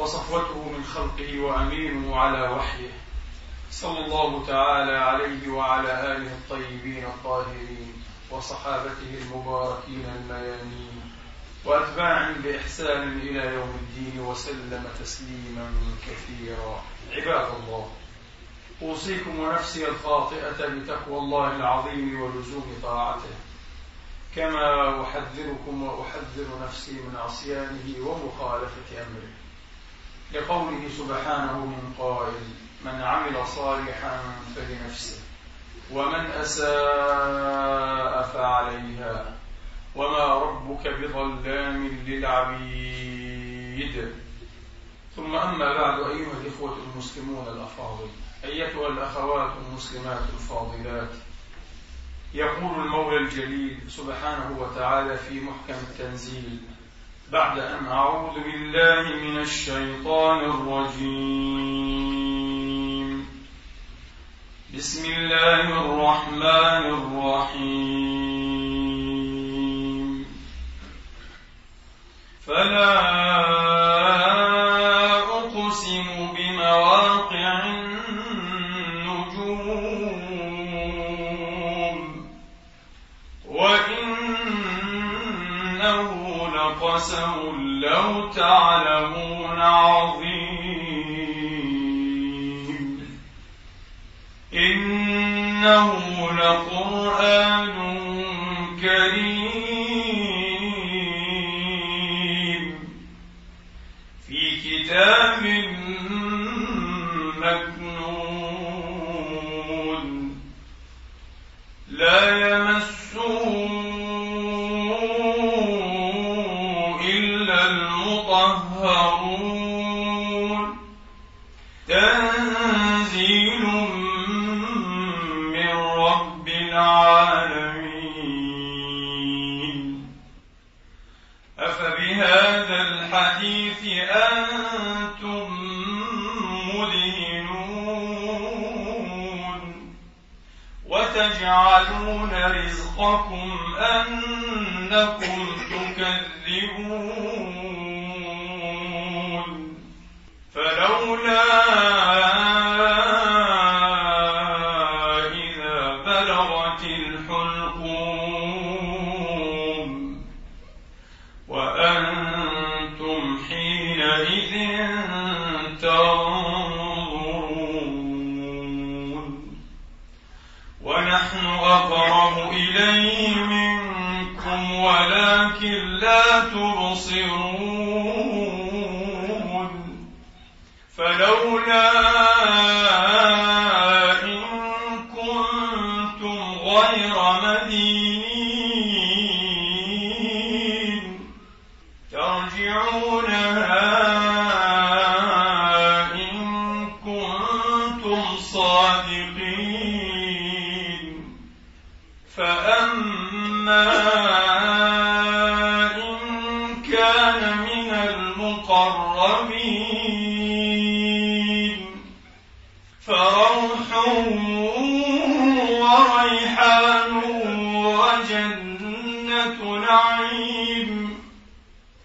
وصفوته من خلقه وأمينه على وحيه. صلى الله تعالى عليه وعلى آله الطيبين الطاهرين وصحابته المباركين الميامين. واتباعهم بإحسان إلى يوم الدين وسلم تسليما كثيرا. عباد الله أوصيكم ونفسي الخاطئة بتقوى الله العظيم ولزوم طاعته. كما أحذركم وأحذر نفسي من عصيانه ومخالفة أمره. لقوله سبحانه من قائل من عمل صالحا فلنفسه ومن أساء فعليها وما ربك بظلام للعبيد. ثم أما بعد أيها الإخوة المسلمون الأفاضل أيتها الأخوات المسلمات الفاضلات يقول المولى الجليل سبحانه وتعالى في محكم التنزيل بعد أن أعوذ بالله من الشيطان الرجيم. بسم الله الرحمن الرحيم. فلا لقسم لو تعلمون عظيم. إنه لقرآن كريم. في كتاب مكنون. لا يمسه وتجعلون رزقكم أنكم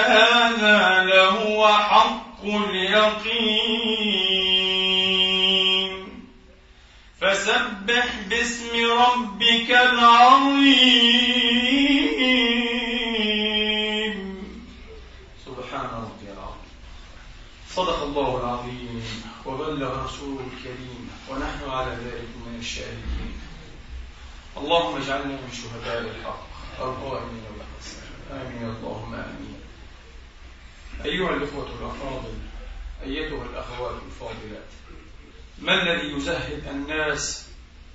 هذا لهو حق اليقين. فسبح باسم ربك العظيم. سبحان ربي العظيم صدق الله العظيم. وبلغ رسوله الكريم. ونحن على ذلك من الشاهدين. اللهم اجعلنا من شهداء الحق. القائمين بالقسط آمين. اللهم آمين. أيها الإخوة الأفاضل أيتها الأخوات الفاضلات ما الذي يزهد الناس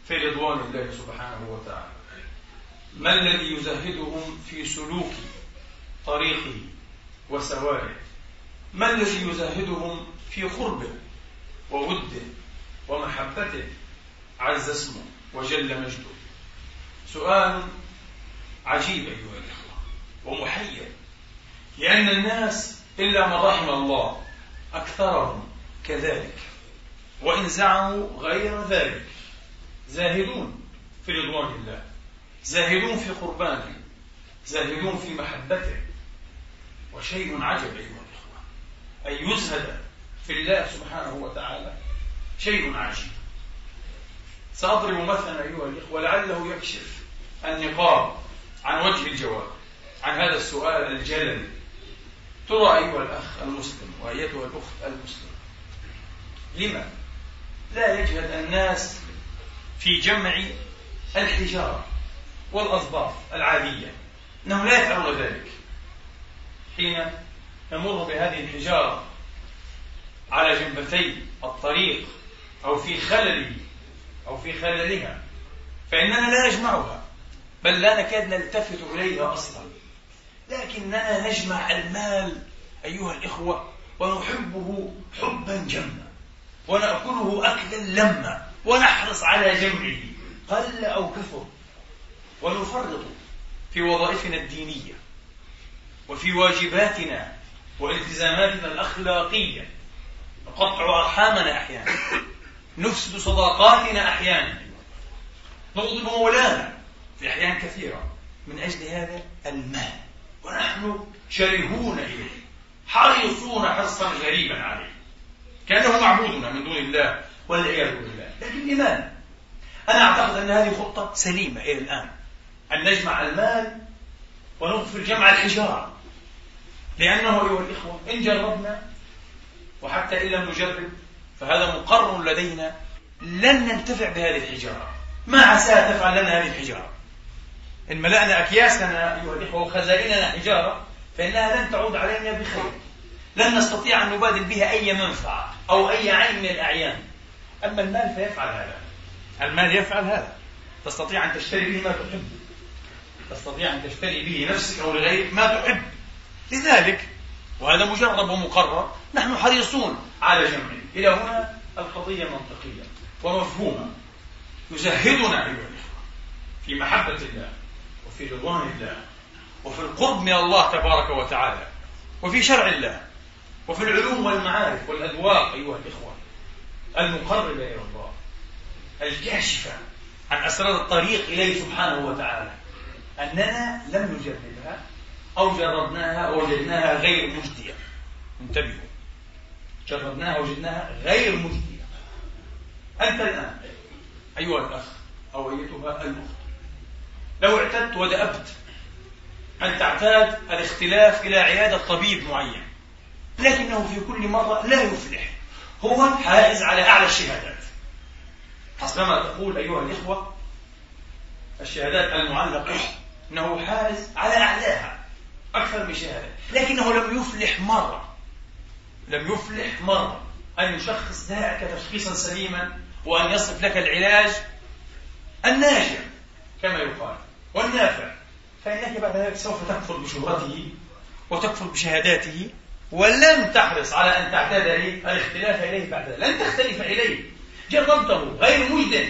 في رضوان الله سبحانه وتعالى؟ ما الذي يزهدهم في سلوك طريقه وسواره؟ ما الذي يزهدهم في قربه ووده ومحبته عز اسمه وجل مجده؟ سؤال عجيب أيها الإخوة ومحير لأن الناس إلا من رحم الله. أكثرهم كذلك. وإن زعموا غير ذلك. زاهدون في رضوان الله. زاهدون في قربانه. زاهدون في محبته. وشيء عجب أيها الإخوة. أن يزهد في الله سبحانه وتعالى شيء عجيب. سأضرب مثلا أيها الإخوة لعله يكشف النقاب عن وجه الجواب. عن هذا السؤال الجلل. ترى أيها الأخ المسلم وأيتها الأخت المسلمة لما لا يجهد الناس في جمع الحجارة والأصباط العادية؟ أنهم لا يفعلون ذلك. حين يمر بهذه الحجارة على جنبتي الطريق أو في خلله أو في خللها فإننا لا نجمعها بل لا نكاد نلتفت إليها أصلا. لكننا نجمع المال أيها الإخوة ونحبه حبا جما ونأكله أكلا لما ونحرص على جمعه قل أو كثر ونفرط في وظائفنا الدينية وفي واجباتنا والتزاماتنا الأخلاقية نقطع أرحامنا أحيانا نفسد صداقاتنا أحيانا نغضب مولانا في أحيان كثيرة. من أجل هذا المال. ونحن شرهون إليه حريصون حرصا غريبا عليه. كأنه معبودنا من دون الله والعياذ بالله. لكن لماذا؟ أنا أعتقد أن هذه خطة سليمة إلى الآن. أن نجمع المال ونغفل جمع الحجارة. لأنه أيها الإخوة إن جربنا وحتى إن لم نجرب فهذا مقرر لدينا لن ننتفع بهذه الحجارة. ما عساها تفعل لنا هذه الحجارة. إن ملأنا أكياسنا أيها الإخوة وخزائننا حجارة فإنها لن تعود علينا بخير. لن نستطيع أن نبادل بها أي منفعة أو أي عين من الأعيان. أما المال فيفعل هذا. المال يفعل هذا. تستطيع أن تشتري به ما تحب. تستطيع أن تشتري به نفسك أو لغيرك ما تحب. لذلك وهذا مجرب ومقرر نحن حريصون على جمعه. إلى هنا القضية منطقية ومفهومة. يزهدنا أيها الإخوة في محبة الله. وفي رضوان الله وفي القرب من الله تبارك وتعالى وفي شرع الله وفي العلوم والمعارف والأذواق أيها الإخوة المقربة إلى الله الكاشفة عن أسرار الطريق إليه سبحانه وتعالى. أننا لم نجربها أو جربناها وجدناها غير مجدية. انتبهوا. جربناها وجدناها غير مجدية. أنت الآن أيها الأخ أو أيتها الأخت لو اعتدت ودأبت أن تعتاد الاختلاف إلى عيادة طبيب معين. لكنه في كل مرة لا يفلح. هو حائز على أعلى الشهادات. حسبما تقول أيها الإخوة الشهادات المعلقة أنه حائز على أعلاها أكثر من شهادة. لكنه لم يفلح مرة. لم يفلح مرة. أن يشخص دائك تشخيصا سليما وأن يصف لك العلاج الناجع كما يقال. والنافع. فإنك بعد ذلك سوف تكفر بشهرته وتكفر بشهاداته ولن تحرص على أن تعتاد الاختلاف إليه بعد ذلك. لن تختلف إليه. جربته غير مجد.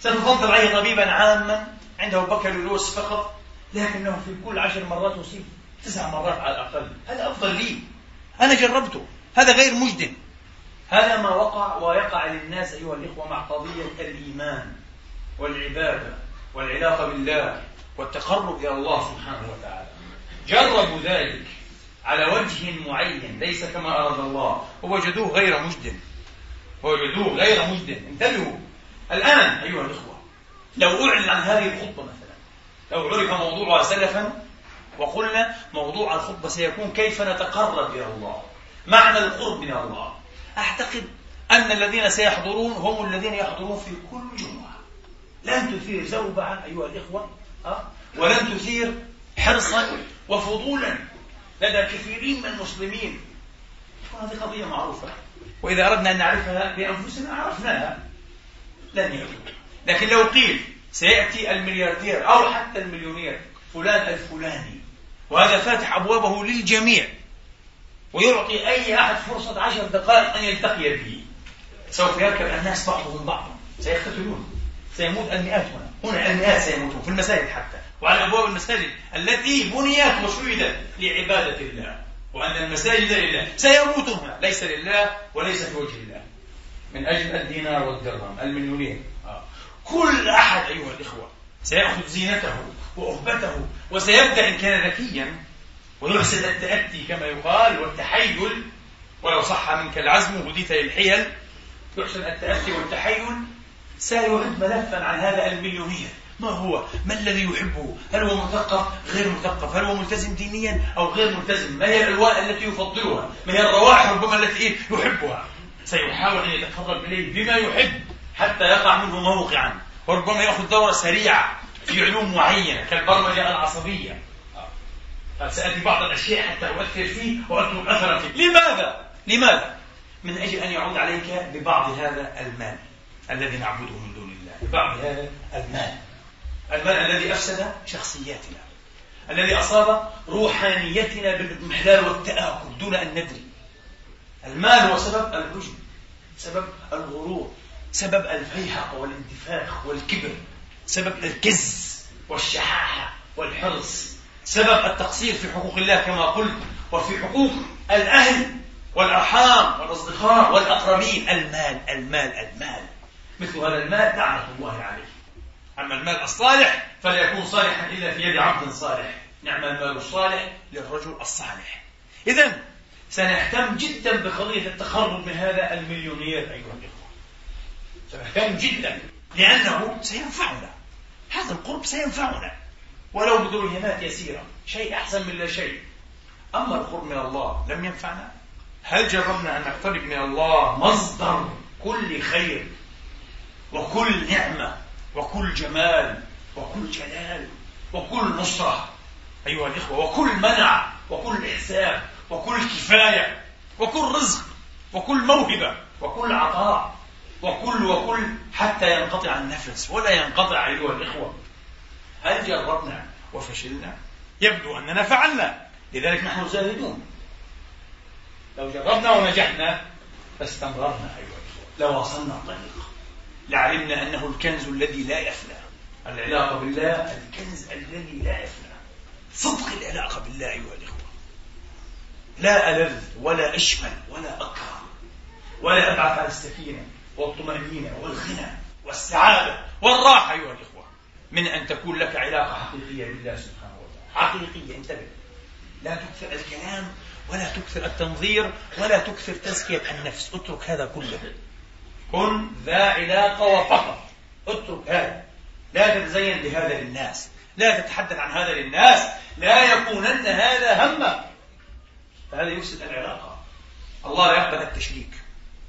ستفضل عليه طبيبا عاما عنده بكالوريوس فقط. لكنه في كل عشر مرات أصيب. تسع مرات على الأقل. هذا أفضل لي. أنا جربته. هذا غير مجد. هذا ما وقع ويقع للناس أيها الإخوة مع قضية الإيمان والعبادة. والعلاقة بالله والتقرب إلى الله سبحانه وتعالى. جربوا ذلك على وجه معين ليس كما أراد الله. ووجدوه غير مجد ووجدوه غير مجد انتبهوا. الآن أيها الإخوة لو أعلن عن هذه الخطبة مثلا لو عرف موضوعها سلفا وقلنا موضوع الخطبة سيكون كيف نتقرب إلى الله معنى القرب من الله. أعتقد أن الذين سيحضرون هم الذين يحضرون في كل جمعة لن تثير زوبعة أيها الإخوة أه؟ ولن تثير حرصا وفضولا لدى كثيرين من المسلمين هذه قضية معروفة وإذا أردنا أن نعرفها بأنفسنا عرفناها لن يكون لكن لو قيل سيأتي الملياردير أو حتى المليونير فلان الفلاني وهذا فاتح أبوابه للجميع ويعطي أي أحد فرصة عشر دقائق أن يلتقي به سوف يركب الناس بعضهم بعضا سيقتتلون سيموت المئات هنا. هنا المئات سيموتون في المساجد حتى. وعلى أبواب المساجد. التي بنيت وشيدت لعبادة الله. وأن المساجد لله. سيموتون هنا. ليس لله وليس في وجه الله. من أجل الدينار والدرهم المليونير. آه. كل أحد أيها الإخوة سيأخذ زينته وأهبته وسيبدأ إن كان ذكيا. ويحسن التأتي كما يقال والتحيل. ولو صح منك العزم وهديت للحيل. يحسن التأتي والتحيل. سيعد ملفا عن هذا المليونير ما هو؟ ما الذي يحبه؟ هل هو مثقف؟ غير مثقف؟ هل هو ملتزم دينيا أو غير ملتزم؟ ما هي الألوان التي يفضلها؟ ما هي الروائح ربما التي يحبها؟ سيحاول أن يتقرب إليه بما يحب حتى يقع منه موقعا وربما يأخذ دورة سريعة في علوم معينة كالبرمجة العصبية سأتي بعض الأشياء حتى أؤثر فيه وأترك أثرا فيه لماذا؟ لماذا؟ من أجل أن يعود عليك ببعض هذا المال الذي نعبده من دون الله. ببعض هذا المال المال الذي أفسد شخصياتنا. الذي أصاب روحانيتنا بالاضمحلال والتآكل دون أن ندري. المال هو سبب العجب سبب الغرور سبب الفيحقة والانتفاخ والكبر سبب الكز والشحاحة والحرص سبب التقصير في حقوق الله كما قلت وفي حقوق الأهل والأرحام والأصدقاء والأقربين. المال المال المال. مثل هذا المال لعنة الله عليه. أما المال الصالح فلا يكون صالحا إلا في يد عبد صالح. نعم المال الصالح للرجل الصالح. إذا سنهتم جدا بقضية التخرج من هذا المليونير أيها الإخوة. سنهتم جدا لأنه سينفعنا. هذا القرب سينفعنا. ولو بدرهمات يسيرة شيء أحسن من لا شيء. أما القرب من الله لم ينفعنا. هل جربنا أن نقترب من الله مصدر كل خير وكل نعمة وكل جمال وكل جلال وكل نصرة. أيها الإخوة وكل منع وكل إحسان وكل كفاية وكل رزق وكل موهبة وكل عطاء وكل وكل حتى ينقطع النفس ولا ينقطع أيها الإخوة. هل جربنا وفشلنا؟ يبدو أننا فعلنا. لذلك نحن زاهدون. لو جربنا ونجحنا فاستمررنا أيها الإخوة. لواصلنا الطريق. لعلمنا أنه الكنز الذي لا يفنى. العلاقة بالله الكنز الذي لا يفنى. صدق العلاقة بالله أيها الإخوة. لا ألذ ولا أشمل ولا أكرم. ولا أبعث على السكينة والطمأنينة والغنى والسعادة والراحة أيها الإخوة. من أن تكون لك علاقة حقيقية بالله سبحانه وتعالى. حقيقية انتبه. لا تكثر الكلام ولا تكثر التنظير ولا تكثر تزكية النفس. اترك هذا كله. كن ذا علاقة وفقط. اترك هذا. لا تتزين بهذا للناس. لا تتحدث عن هذا للناس. لا يكونن هذا همك فهذا يفسد العلاقة. الله لا يقبل التشريك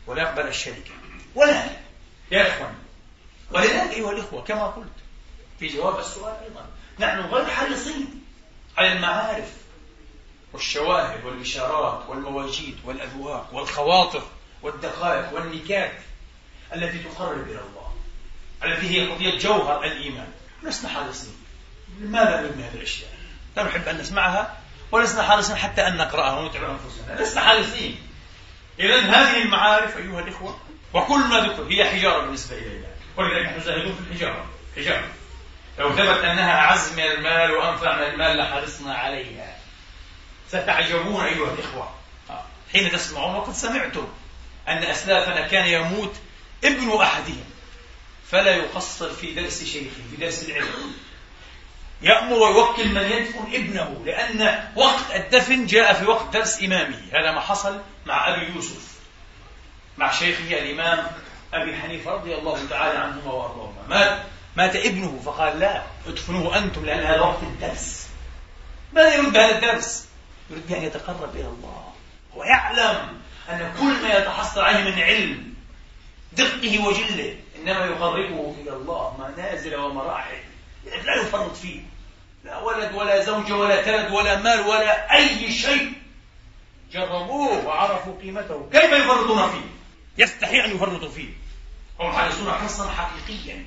ولا يقبل الشركة. ولا. يا إخوان. ولذلك أيها الإخوة كما قلت في جواب السؤال أيضا نحن غير حريصين على المعارف والشواهد والإشارات والمواجيد والأذواق والخواطر والدقائق والنكات التي تقرب إلى الله التي هي قضية جوهر الإيمان. لسنا حريصين. لماذا نبني هذه الأشياء؟ لا نحب أن نسمعها ولسنا حريصين حتى أن نقرأها ونتعب أنفسنا. لسنا حريصين. إذا هذه المعارف أيها الإخوة وكل ما ذكر هي حجارة بالنسبة إلينا ولذلك نحن زاهدون في الحجارة. حجارة. لو ثبت أنها أعز من المال وأنفع من المال لحرصنا عليها. ستعجبون أيها الإخوة. حين تسمعون وقد سمعتم أن أسلافنا كان يموت ابن أحدهم فلا يقصر في درس شيخه في درس العلم. يأمر ويوكل من يدفن ابنه لأن وقت الدفن جاء في وقت درس إمامه. هذا ما حصل مع أبي يوسف مع شيخه الإمام أبي حنيفة رضي الله تعالى عنهما وأرضاهما. مات مات ابنه فقال لا ادفنوه أنتم لأن هذا وقت الدرس. ماذا يريد بهذا الدرس؟ يريد أن يتقرب إلى الله. ويعلم أن كل ما يتحصل عليه من علم دقه وجله إنما يقربه إلى الله منازل ومراحل لا يفرط فيه. لا ولد ولا زوجة ولا تلد ولا مال ولا أي شيء. جربوه وعرفوا قيمته. كيف يفرطون فيه؟ يستحي أن يفرطوا فيه. هم حريصون حرصا حقيقيا.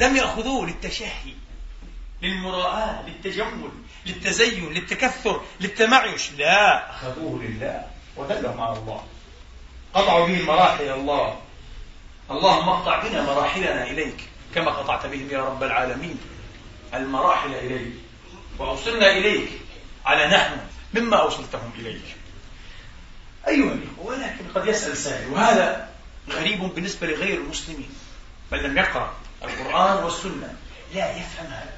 لم يأخذوه للتشهي للمراءة للتجمل للتزين للتكثر للتمعيش لا أخذوه لله ودلهم على الله. قطعوا به المراحل إلى الله. اللهم اقطع بنا مراحلنا إليك كما قطعت بهم يا رب العالمين المراحل إليك وأوصلنا إليك على نحن مما أوصلتهم إليك. أيها الإخوة ولكن قد يسأل سائل وهذا غريب بالنسبة لغير المسلمين بل لم يقرأ القرآن والسنة لا يفهم هذا.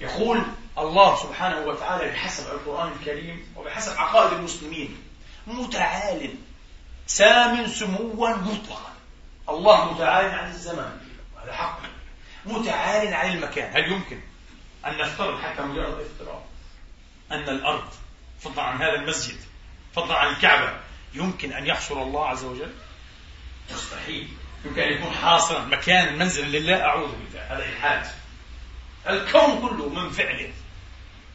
يقول الله سبحانه وتعالى بحسب القرآن الكريم وبحسب عقائد المسلمين متعال سام سموا مطلقا. الله متعال عن الزمان. وهذا حق. متعال عن المكان. هل يمكن أن نفترض حتى مجرد افتراض؟ أن الأرض فضلا عن هذا المسجد فضلا عن الكعبة يمكن أن يحصر الله عز وجل؟ مستحيل. يمكن أن يكون حاصرا مكان منزلا لله. أعوذ بالله. هذا إلحاد. الكون كله من فعله.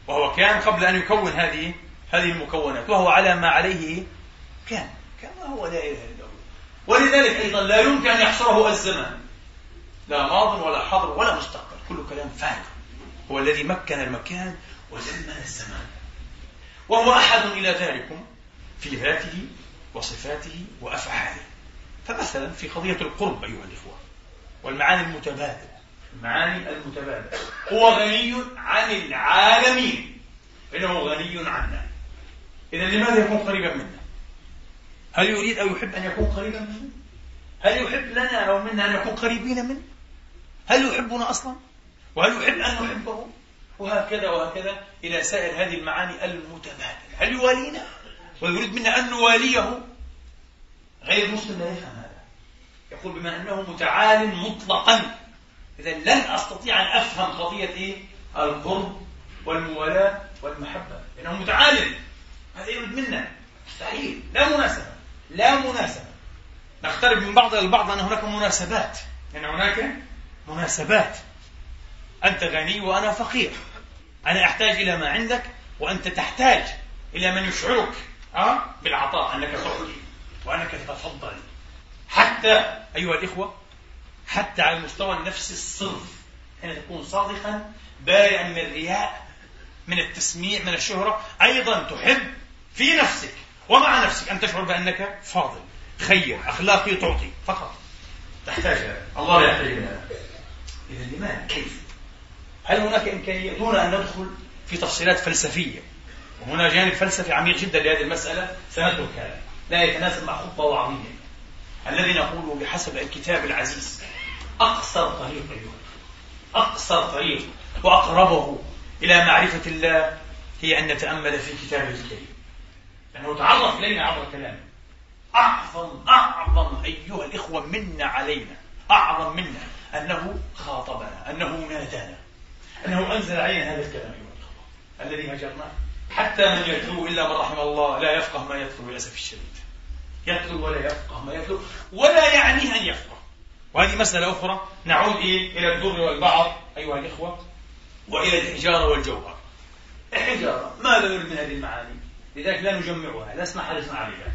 وهو كان قبل أن يكون هذه هذه المكونات. وهو على ما عليه كان. كما هو لا إله إلا ولذلك أيضا لا يمكن أن يحصره الزمان. لا ماض ولا حاضر ولا مستقبل. كل كلام فارغ. هو الذي مكن المكان وزمن الزمان. وهو أحد إلى ذلكم في ذاته وصفاته وأفعاله. فمثلا في قضية القرب أيها الإخوة والمعاني المتبادلة. المعاني المتبادلة. هو غني عن العالمين. إنه غني عنا. إذا لماذا يكون قريبا منا هل يريد أو يحب أن يكون قريبا منا هل يحب لنا أو منا أن نكون قريبين منه؟ هل يحبنا أصلا؟ وهل يحب أن نحبه؟ وهكذا وهكذا إلى سائر هذه المعاني المتبادلة. هل يوالينا؟ ويريد منا أن نواليه؟ غير مسلم لا يفهم هذا. يقول بما أنه متعال مطلقا. إذا لن أستطيع أن أفهم قضية إيه؟ القرب والموالاة والمحبة. لأنه متعال. هذا يريد منا. مستحيل لا مناسبة. لا مناسبة. نقترب من بعض البعض أن هناك مناسبات. أن هناك مناسبات. أنت غني وأنا فقير. أنا أحتاج إلى ما عندك وأنت تحتاج إلى من يشعرك أه؟ بالعطاء أنك تعطي وأنك تتفضل. حتى أيها الإخوة حتى على المستوى النفسي الصرف حين تكون صادقا بارئا من الرياء من التسميع من الشهرة أيضا تحب في نفسك ومع نفسك أن تشعر بأنك فاضل خير أخلاقي تعطي فقط. تحتاج الله لا يحتاج إلى إذا لماذا كيف؟ هل هناك إمكانية؟ دون أن ندخل في تفصيلات فلسفية. وهنا جانب فلسفي عميق جدا لهذه المسألة. سنترك هذا لا يتناسب مع خطة وعظيمة. الذي نقوله بحسب الكتاب العزيز أقصر طريق أيها. أقصر طريق وأقربه إلى معرفة الله هي أن نتأمل في كتابه الكريم. لأنه تعرف إلينا عبر كلامه. أعظم أعظم أيها الإخوة منا علينا أعظم منا أنه خاطبنا أنه نادانا أنه أنزل علينا هذا الكلام أيها الإخوة الذي هجرناه حتى من يتلو إلا من رحم الله لا يفقه ما يتلو للأسف الشديد يتلو ولا يفقه ما يتلو ولا يعنيه أن يفقه. وهذه مسألة أخرى. نعود إيه؟ إلى الدر والبعض أيها الإخوة وإلى الحجارة والجوهر. الحجارة ماذا نريد من هذه المعاني؟ لذلك لا نجمعها اسمح حدثنا عليها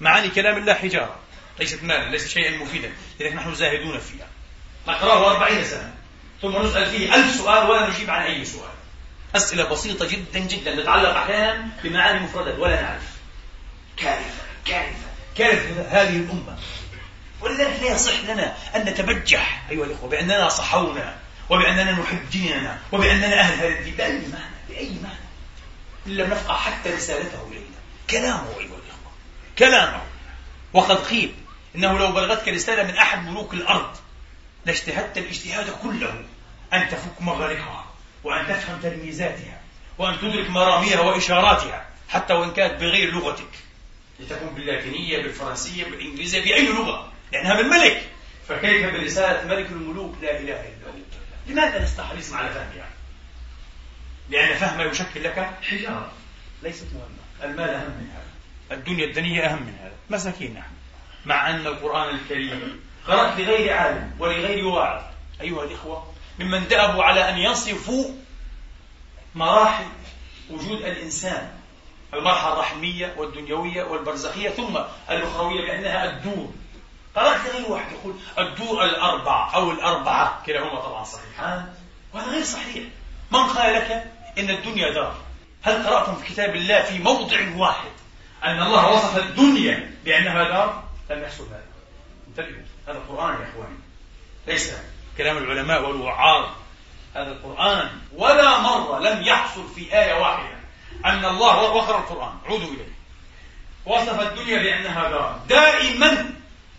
معاني كلام الله حجارة ليست مالا ليست شيئا مفيدا لذلك نحن زاهدون فيها. نقرأه أربعين سنة ثم نسأل فيه ألف سؤال ولا نجيب عن أي سؤال. أسئلة بسيطة جدا جدا تتعلق أحيانا بمعاني مفردات ولا نعرف. كارثة كارثة كارثة هذه الأمة. ولذلك لا يصح لنا أن نتبجح أيها الإخوة بأننا صحونا وبأننا نحب ديننا وبأننا أهل هذا الدين. بأي معنى بأي معنى؟ إن لم نفقه حتى رسالته إلينا كلامه أيها الإخوة. كلامه. وقد قيل إنه لو بلغتك رسالة من أحد ملوك الأرض لاجتهدت الاجتهاد كله أن تفك مغالقها وأن تفهم تلميذاتها وأن تدرك مراميها وإشاراتها حتى وإن كانت بغير لغتك. لتكون باللاتينية بالفرنسية بالإنجليزية بأي لغة لأنها من ملك. فكيف برسالة ملك الملوك؟ لا إله إلا هو لماذا لست حريصا على فهمها؟ لأن فهمها يشكل لك حجارة. ليست مهمة. المال أهم من هذا. الدنيا الدنية أهم من هذا. مساكين نحن. مع أن القرآن الكريم قرأت لغير عالم ولغير واعظ. أيها الإخوة ممن دأبوا على أن يصفوا مراحل وجود الإنسان المرحلة الرحمية والدنيوية والبرزخية ثم الأخروية بأنها الدور. قرأت لغير واحد يقول الدور الأربع أو الأربعة كلاهما طبعا صحيحان وهذا غير صحيح. من قال لك إن الدنيا دار. هل قرأتم في كتاب الله في موضع واحد أن الله وصف الدنيا بأنها دار؟ لم يحصل هذا. انتبهوا هذا القرآن يا إخواني. ليس كلام العلماء والوعاظ. هذا القرآن ولا مرة لم يحصل في آية واحدة أن الله وقرأ القرآن. عودوا إليه. وصف الدنيا بأنها دار. دائما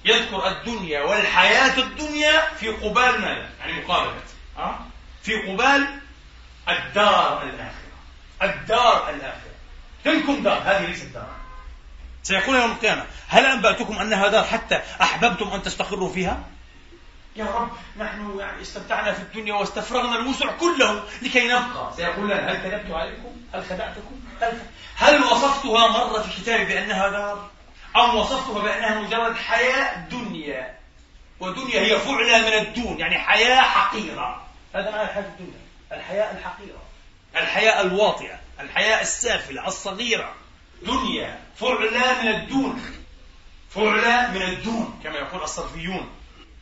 يذكر الدنيا والحياة الدنيا في قبال ماذا؟ يعني مقابلة. أه؟ في قبال الدار الآخرة الدار الآخرة تلكم دار هذه ليست دار سيقول يوم القيامة هل أنبأتكم أنها دار حتى أحببتم أن تستقروا فيها؟ يا رب نحن يعني استمتعنا في الدنيا واستفرغنا الوسع كله لكي نبقى سيقول لنا هل كذبت عليكم؟ هل خدعتكم؟ هل, هل وصفتها مرة في كتابي بأنها دار؟ أم وصفتها بأنها مجرد حياة دنيا ودنيا هي فعلة من الدون يعني حياة حقيرة هذا معنى الحياة الدنيا الحياة الحقيرة. الحياة الواطئة الحياة السافلة الصغيرة. دنيا فعلة من الدون. فعلة من الدون كما يقول الصرفيون.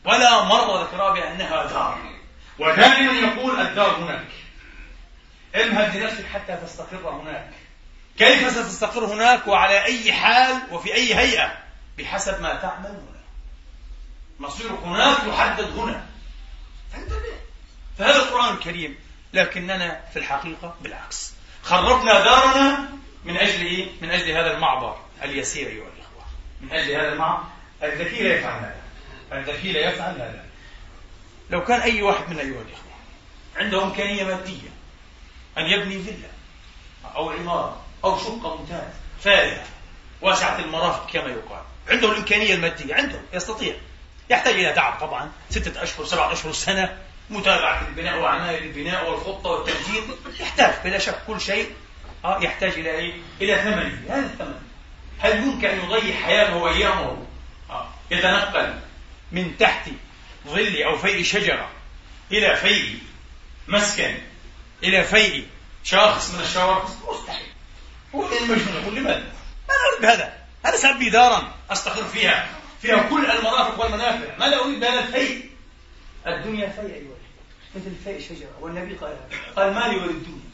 ولا مرة ذكرها بأنها دار. ودائما يقول الدار هناك. امهد لنفسك حتى تستقر هناك. كيف ستستقر هناك وعلى أي حال وفي أي هيئة؟ بحسب ما تعمل هنا. مصيرك هناك يحدد هنا. فانتبه. فهذا القرآن الكريم لكننا في الحقيقة بالعكس. خربنا دارنا من أجل إيه؟ من أجل هذا المعبر اليسير أيها الإخوة. من أجل هذا المعبر الذكي لا يفعل هذا. الذكي لا يفعل هذا. لو كان أي واحد من أيها الإخوة عنده إمكانية مادية أن يبني فيلا أو عمارة أو شقة ممتازة فارهة واسعة المرافق كما يقال عنده الإمكانية المادية عنده يستطيع. يحتاج إلى تعب طبعا ستة أشهر سبعة أشهر سنة. متابعة البناء وعناية البناء والخطة والتنفيذ يحتاج بلا شك كل شيء آه يحتاج إلى إيه؟ إلى ثمنه هذا الثمن. هل يمكن أن يضيع حياته وأيامه آه يتنقل من تحت ظل أو فيء شجرة إلى فيء مسكن إلى فيء شاخص من الشواخص مستحيل. هو المجنون يقول لماذا؟ ما أريد بهذا. أنا سأبني دارا أستقر فيها فيها كل المرافق والمنافع. ما لا أريد بهذا الفيء. الدنيا فيء أيها مثل فيء شجرة والنبي قال قال ما لي وللدنيا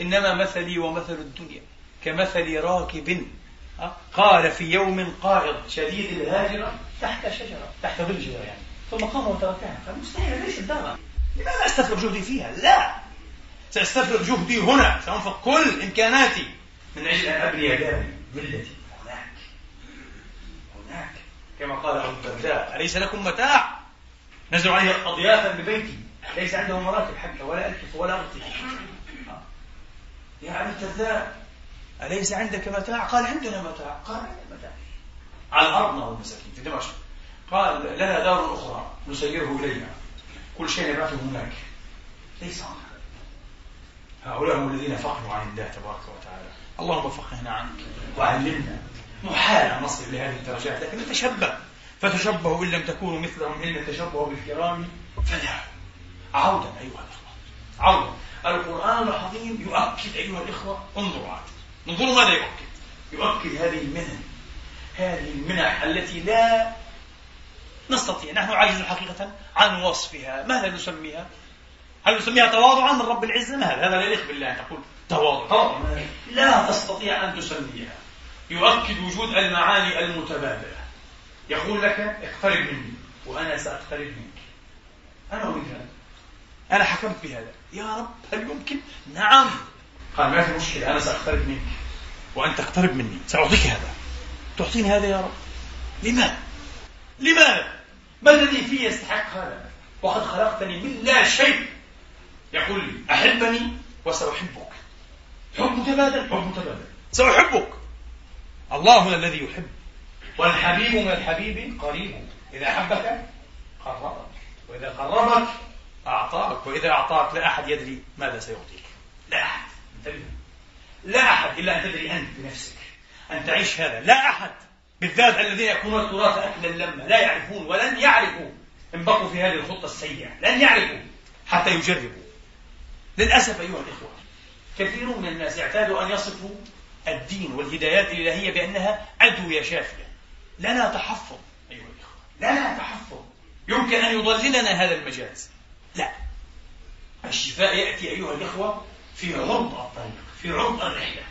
إنما مثلي ومثل الدنيا. كمثل راكب. قال في يوم قائض شديد الهاجرة تحت شجرة تحت ظل شجرة يعني. ثم قام وتركها. فمستحيل ليش الدار لماذا أستفرغ جهدي فيها؟ لا! سأستفرغ جهدي هنا. سأنفق كل إمكاناتي. من أجل أن أبني داري فيلتي هناك. هناك. كما قال أبو الدرداء أليس لكم متاع؟ نزل عليه أضيافا ببيتي. ليس عنده مراتب حتى ولا ألكف ولا أغطي يا أبو الدرداء أليس عندك متاع؟ قال عندنا متاع. قال عندنا متاع. على الأرض نار المساكين في دمشق. قال لنا دار أخرى نسيره إليها كل شيء نبعثه هناك. ليس هناك. هؤلاء هم الذين فقهوا عن الله تبارك وتعالى. اللهم فقهنا عنك. وعلمنا. محال أن نصل لهذه الدرجات لكن نتشبه. فتشبهوا إن لم تكونوا مثلهم إن التشبه بالكرام فلا. عودا أيها الأخوة عودا. القرآن العظيم يؤكد أيها الإخوة انظروا عاد. انظروا ماذا يؤكد؟ يؤكد هذه المنن هذه المنح التي لا نستطيع نحن عاجز حقيقة عن وصفها. ماذا نسميها؟ هل نسميها تواضعا من رب العزة؟ ما هذا لا يليق بالله أن تقول تواضع. لا تستطيع أن تسميها. يؤكد وجود المعاني المتبادلة. يقول لك اقترب مني وأنا سأقترب منك. أنا هذا أنا حكمت بهذا. يا رب هل يمكن؟ نعم. قال ما في مشكلة أنا سأقترب منك. وأن تقترب مني. سأعطيك هذا. تعطيني هذا يا رب. لماذا؟ لماذا؟ ما الذي فيه يستحق هذا؟ وقد خلقتني من لا شيء. يقول لي أحبني وسأحبك. حب متبادل حب متبادل. سأحبك. الله هو الذي يحب. والحبيب من الحبيب قريب. إذا أحبك قربك. وإذا قربك أعطاك وإذا أعطاك لا أحد يدري ماذا سيعطيك. لا أحد. انتبه لا أحد إلا أن تدري أنت بنفسك. أن تعيش هذا. لا أحد. بالذات الذين يكونون التراث أكلا لما لا يعرفون ولن يعرفوا إن بقوا في هذه الخطة السيئة. لن يعرفوا حتى يجربوا. للأسف أيها الإخوة كثير من الناس اعتادوا أن يصفوا الدين والهدايات الإلهية بأنها أدوية شافية. لنا تحفظ أيها الإخوة. لنا تحفظ. يمكن أن يضللنا هذا المجاز. لا. الشفاء يأتي أيها الإخوة في عرض الطريق في عرض الرحلة.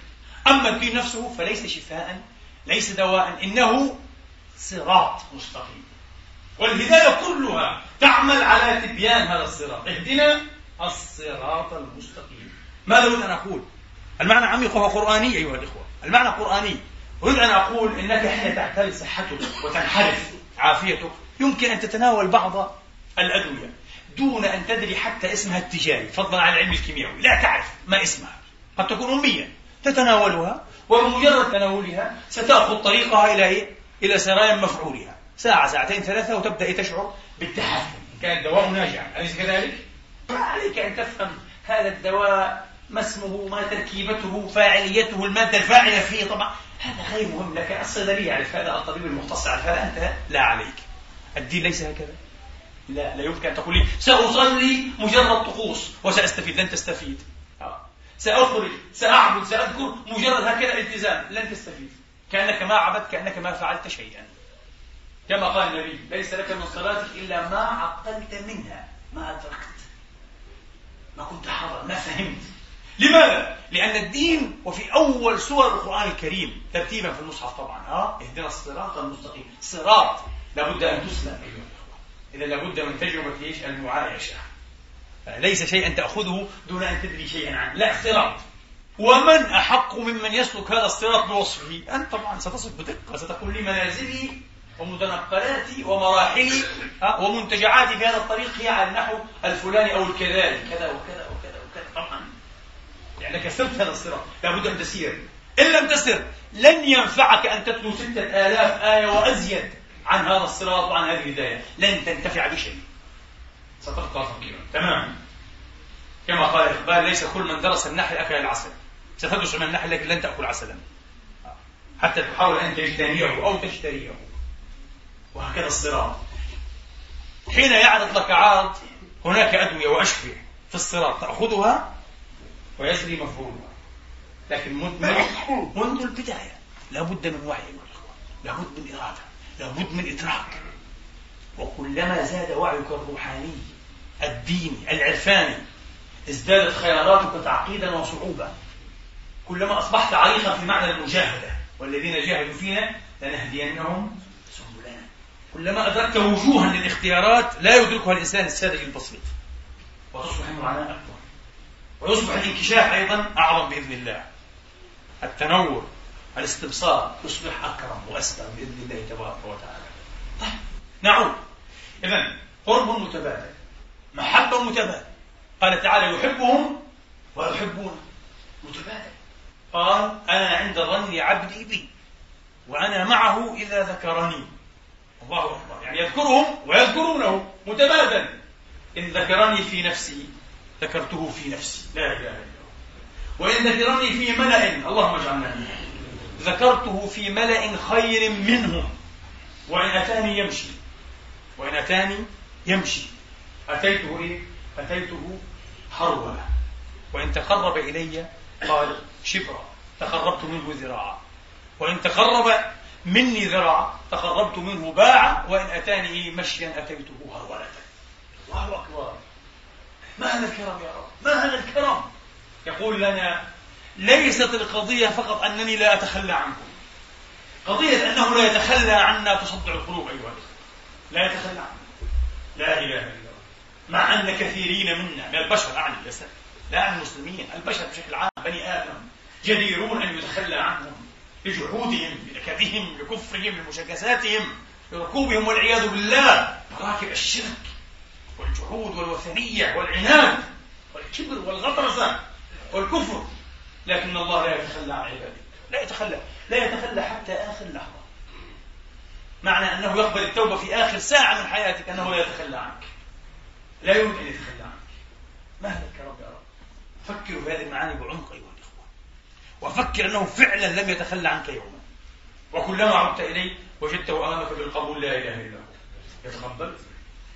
أما الدين نفسه فليس شفاء ليس دواء إنه صراط مستقيم. والهداية كلها تعمل على تبيان هذا الصراط. اهدنا الصراط المستقيم. ماذا أريد أن أقول؟ المعنى عميق وهو قرآني أيها الإخوة. المعنى قرآني. أريد أن أقول إنك حين تعتري صحتك وتنحرف عافيتك يمكن أن تتناول بعض الأدوية. دون أن تدري حتى اسمها التجاري. فضلا عن العلم الكيميائي. لا تعرف ما اسمها. قد تكون أمية. تتناولها وبمجرد تناولها ستأخذ طريقها إلى إيه؟ إلى سرايا مفعولها. ساعة ساعتين ثلاثة وتبدأ تشعر بالتحسن كان الدواء ناجعا أليس كذلك؟ عليك أن تفهم هذا الدواء ما اسمه ما تركيبته فاعليته المادة الفاعلة فيه. طبعا هذا غير مهم لك الصيدلي يعرف هذا الطبيب المختص يعرف هذا. أنت؟ لا عليك. الدين ليس هكذا. لا لا يمكن أن تقول لي سأصلي مجرد طقوس وسأستفيد لن تستفيد. آه. سأخرج سأعبد سأذكر مجرد هكذا التزام لن تستفيد. كأنك ما عبدت كأنك ما فعلت شيئا. كما قال النبي ليس لك من صلاتك إلا ما عقلت منها ما أدركت. ما كنت حاضر ما فهمت. لماذا؟ لأن الدين وفي أول سور القرآن الكريم ترتيبا في المصحف طبعا ها اهدنا الصراط المستقيم. صراط لابد أن تسلم. إذا لابد من تجربة إيش؟ المعايشة ليس شيئا تأخذه دون أن تدري شيئا عنه. لا صراط ومن أحق ممن يسلك هذا الصراط بوصفه؟ أنت طبعا ستصف بدقة. ستقول لي منازلي ومتنقلاتي ومراحلي ومنتجعاتي في هذا الطريق هي على النحو الفلاني أو الكذلك كذا وكذا وكذا وكذا. طبعا. لأنك سرت هذا الصراط لابد أن تسير. إن لم تسر لن ينفعك أن تتلو ستة آلاف آية وأزيد. عن هذا الصراط وعن هذه الهداية. لن تنتفع بشيء. ستبقى فقيرا تمام. كما قال إقبال ليس كل من درس النحل أكل العسل. ستدرس من النحل لكن لن تأكل عسلا. حتى تحاول أن تجتنيه أو تشتريه. وهكذا الصراط. حين يعرض لك عرض هناك أدوية وأشفية في الصراط. تأخذها ويسري مفهومها لكن منذ البداية لابد من وعي لابد من إرادة. لابد من إدراك. وكلما زاد وعيك الروحاني الديني العرفاني ازدادت خياراتك تعقيدا وصعوبة كلما أصبحت عريقا في معنى المجاهدة والذين جاهدوا فينا لنهدينهم كلما أدركت وجوها للاختيارات لا يدركها الإنسان الساذج البسيط. وتصبح المعاناة أكبر. ويصبح الانكشاف أيضا أعظم بإذن الله. التنور الاستبصار يصبح أكرم وأسلم بإذن الله تبارك وتعالى. طيب نعود. إذا قرب متبادل محبة متبادل. قال تعالى يحبهم ويحبون. متبادل. قال أنا عند ظن عبدي بي وأنا معه إذا ذكرني. الله أكبر. يعني يذكرهم ويذكرونه متبادل. إن ذكرني في نفسي ذكرته في نفسي. لا إله إلا الله. وإن ذكرني في ملأ اللهم اجعلنا منهم. ذكرته في ملأ خير منهم وإن أتاني يمشي. وإن أتاني يمشي. أتيته إيه؟ أتيته هرولة وإن تقرب إلي قال شبرا. تقربت منه ذراعا. وإن تقرب مني ذراع تقربت منه باعا. وإن أتاني مشيا أتيته هرولة. الله أكبر. ما هذا الكرم يا رب؟ ما هذا الكرم؟ يقول لنا ليست القضية فقط أنني لا أتخلى عنكم. قضية أنه لا يتخلى عنا تصدع القلوب أيها الأخوة. لا يتخلى عنا لا إله إلا الله. مع أن كثيرين منا من البشر أعني لا أعني المسلمين البشر بشكل عام بني آدم جديرون أن يتخلى عنهم لجحودهم لنكدهم لكفرهم لمشاكساتهم لركوبهم والعياذ بالله. مراكب الشرك والجحود والوثنية والعناد والكبر والغطرسة والكفر. لكن الله لا يتخلى عن عباده لا يتخلى لا يتخلى حتى آخر لحظة. معنى أنه يقبل التوبة في آخر ساعة من حياتك أنه لا يتخلى عنك. لا يمكن أن يتخلى عنك. مهلك يا رب يا رب؟ فكروا في هذه المعاني بعمق أيها الإخوة. وفكر أنه فعلا لم يتخلى عنك يوما. وكلما عدت إليه وجدته أمامك بالقبول لا إله إلا هو. يتقبل.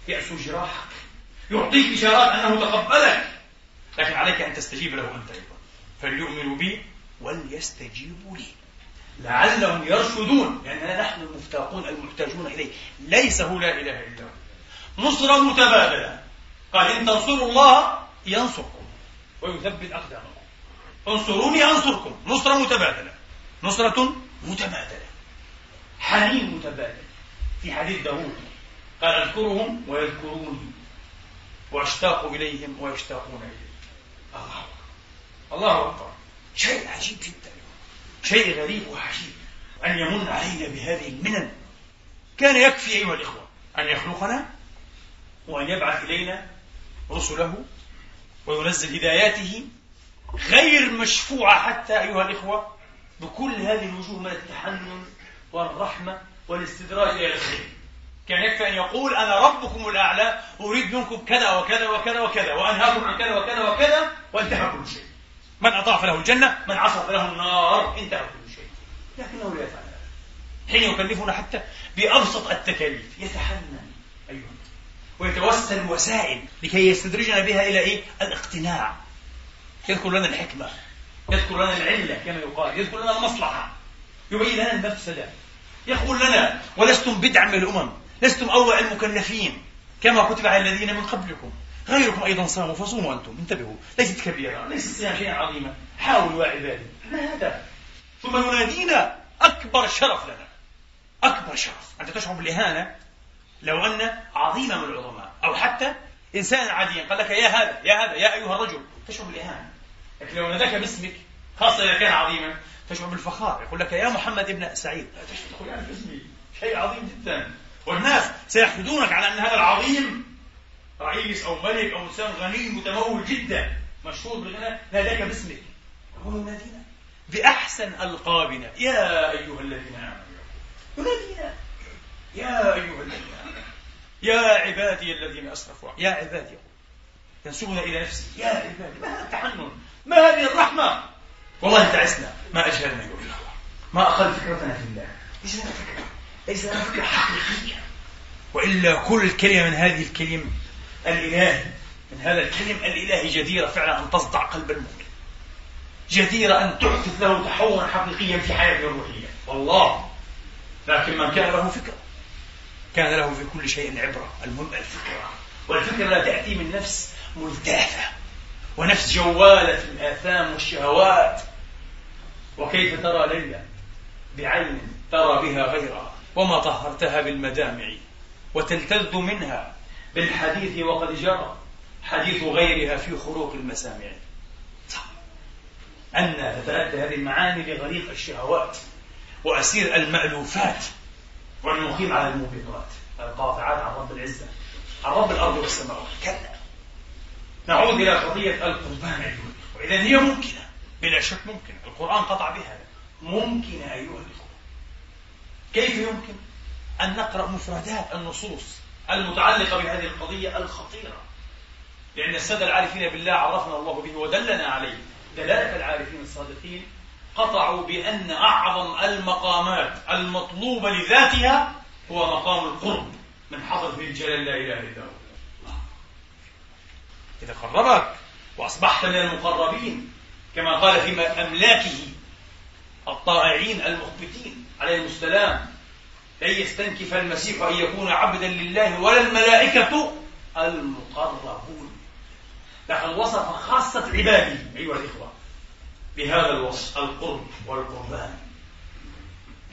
يأسو جراحك. يعطيك إشارات أنه تقبلك. لكن عليك أن تستجيب له أنت أيضا. فليؤمنوا بي وليستجيبوا لي. لعلهم يرشدون. لأننا نحن المفتاقون المحتاجون إليه. ليس هو لا إله إلا هو. نصرة متبادلة قال إن تنصروا الله ينصركم ويثبت أقدامكم. انصروني أنصركم. نصرة متبادلة. نصرة متبادلة. حنين متبادل. في حديث داوود. قال أذكرهم ويذكروني. وأشتاق إليهم ويشتاقون إلي الله. الله أكبر. شيء عجيب جدا. شيء غريب وعجيب. أن يمن علينا بهذه المنن. كان يكفي أيها الإخوة أن يخلقنا وأن يبعث إلينا رسله وينزل هداياته غير مشفوعة حتى أيها الإخوة بكل هذه الوجوه من التحنن والرحمة والاستدراج إلى الخير. كان يكفي أن يقول أنا ربكم الأعلى أريد منكم كذا وكذا وكذا وكذا وأنهاكم عن كذا وكذا وكذا وانتهى كل شيء. من أطاع فله الجنة من عصى فله النار. انتهى كل شيء. لكنه لا يفعل هذا. حين يكلفنا حتى بأبسط التكاليف. يتحنن. أيها ويتوسل وسائل لكي يستدرجنا بها إلى إيه؟ الاقتناع. يذكر لنا الحكمة. يذكر لنا العلة كما يقال. يذكر لنا المصلحة. يبين لنا المفسدة. يقول لنا ولستم بدعا من الأمم. لستم أول المكلفين. كما كتب على الذين من قبلكم. غيركم أيضا صاموا فصوموا أنتم انتبهوا. ليست كبيرة ليس الصيام شيئا عظيما حاولوا يا عبادي ما هذا؟ ثم ينادينا أكبر شرف لنا. أكبر شرف. أنت تشعر بالإهانة؟ لو أن عظيما من العظماء. أو حتى إنسان عاديا قال لك يا هذا يا هذا يا أيها الرجل. تشعر بالإهانة. لكن لو ناداك باسمك خاصة إذا كان عظيما تشعر بالفخار. يقول لك يا محمد ابن سعيد. لا تشعر باسمي شيء عظيم جدا. والناس سيحسدونك على أن هذا العظيم رئيس أو ملك أو إنسان غني متمول جدا مشهور بالغنى ناداك باسمك. هو ينادينا بأحسن ألقابنا. يا أيها الذين آمنوا. ينادينا. يا أيها الذين آمنوا. يا عبادي الذين أسرفوا. يا عبادي. ينسبنا إلى نفسه يا عبادي. ما هذا التحنن؟ ما هذه الرحمة؟ والله تعسنا. ما أجهلنا يقول الله ما أقل فكرتنا في الله. ليس لنا فكرة ليس لنا فكرة حقيقية؟ وإلا كل كلمة من هذه الكلم الإلهي من هذا الكلم الإلهي جديرة فعلا أن تصدع قلب المؤمن. جديرة أن تحدث له تحولا حقيقيا في حياته الروحية. والله. لكن من كان له فكرة. كان له في كل شيء عبرة. المهم الفكرة. والفكرة لا تأتي من نفس ملتافة ونفس جوالة في الآثام والشهوات. وكيف ترى ليلى؟ بعين ترى بها غيرها. وما طهرتها بالمدامع. وتلتذ منها. بالحديث وقد جرى حديث غيرها في خروق المسامع. أن تتأتى هذه المعاني لغريق الشهوات وأسير المألوفات وأن نقيم على الموبقات القاطعات عن رب العزة عن رب الأرض والسماوات. كلا. نعود إلى قضية القربان وإذا هي ممكنة بلا شك ممكنة. القرآن قطع بها. ممكنة أيها الإخوة. كيف يمكن أن نقرأ مفردات النصوص المتعلقة بهذه القضية الخطيرة. لأن السادة العارفين بالله عرفنا الله به ودلنا عليه. دلالة العارفين الصادقين قطعوا بأن أعظم المقامات المطلوبة لذاتها هو مقام القرب من حضرة الجلال لا إله إلا هو. إذا قربك وأصبحت من المقربين كما قال في أملاكه الطائعين المخبتين عليهم السلام لن يستنكف المسيح أن يكون عبدا لله ولا الملائكة المقربون. لقد وصف خاصة عباده أيها الإخوة بهذا الوصف القرب والقربان.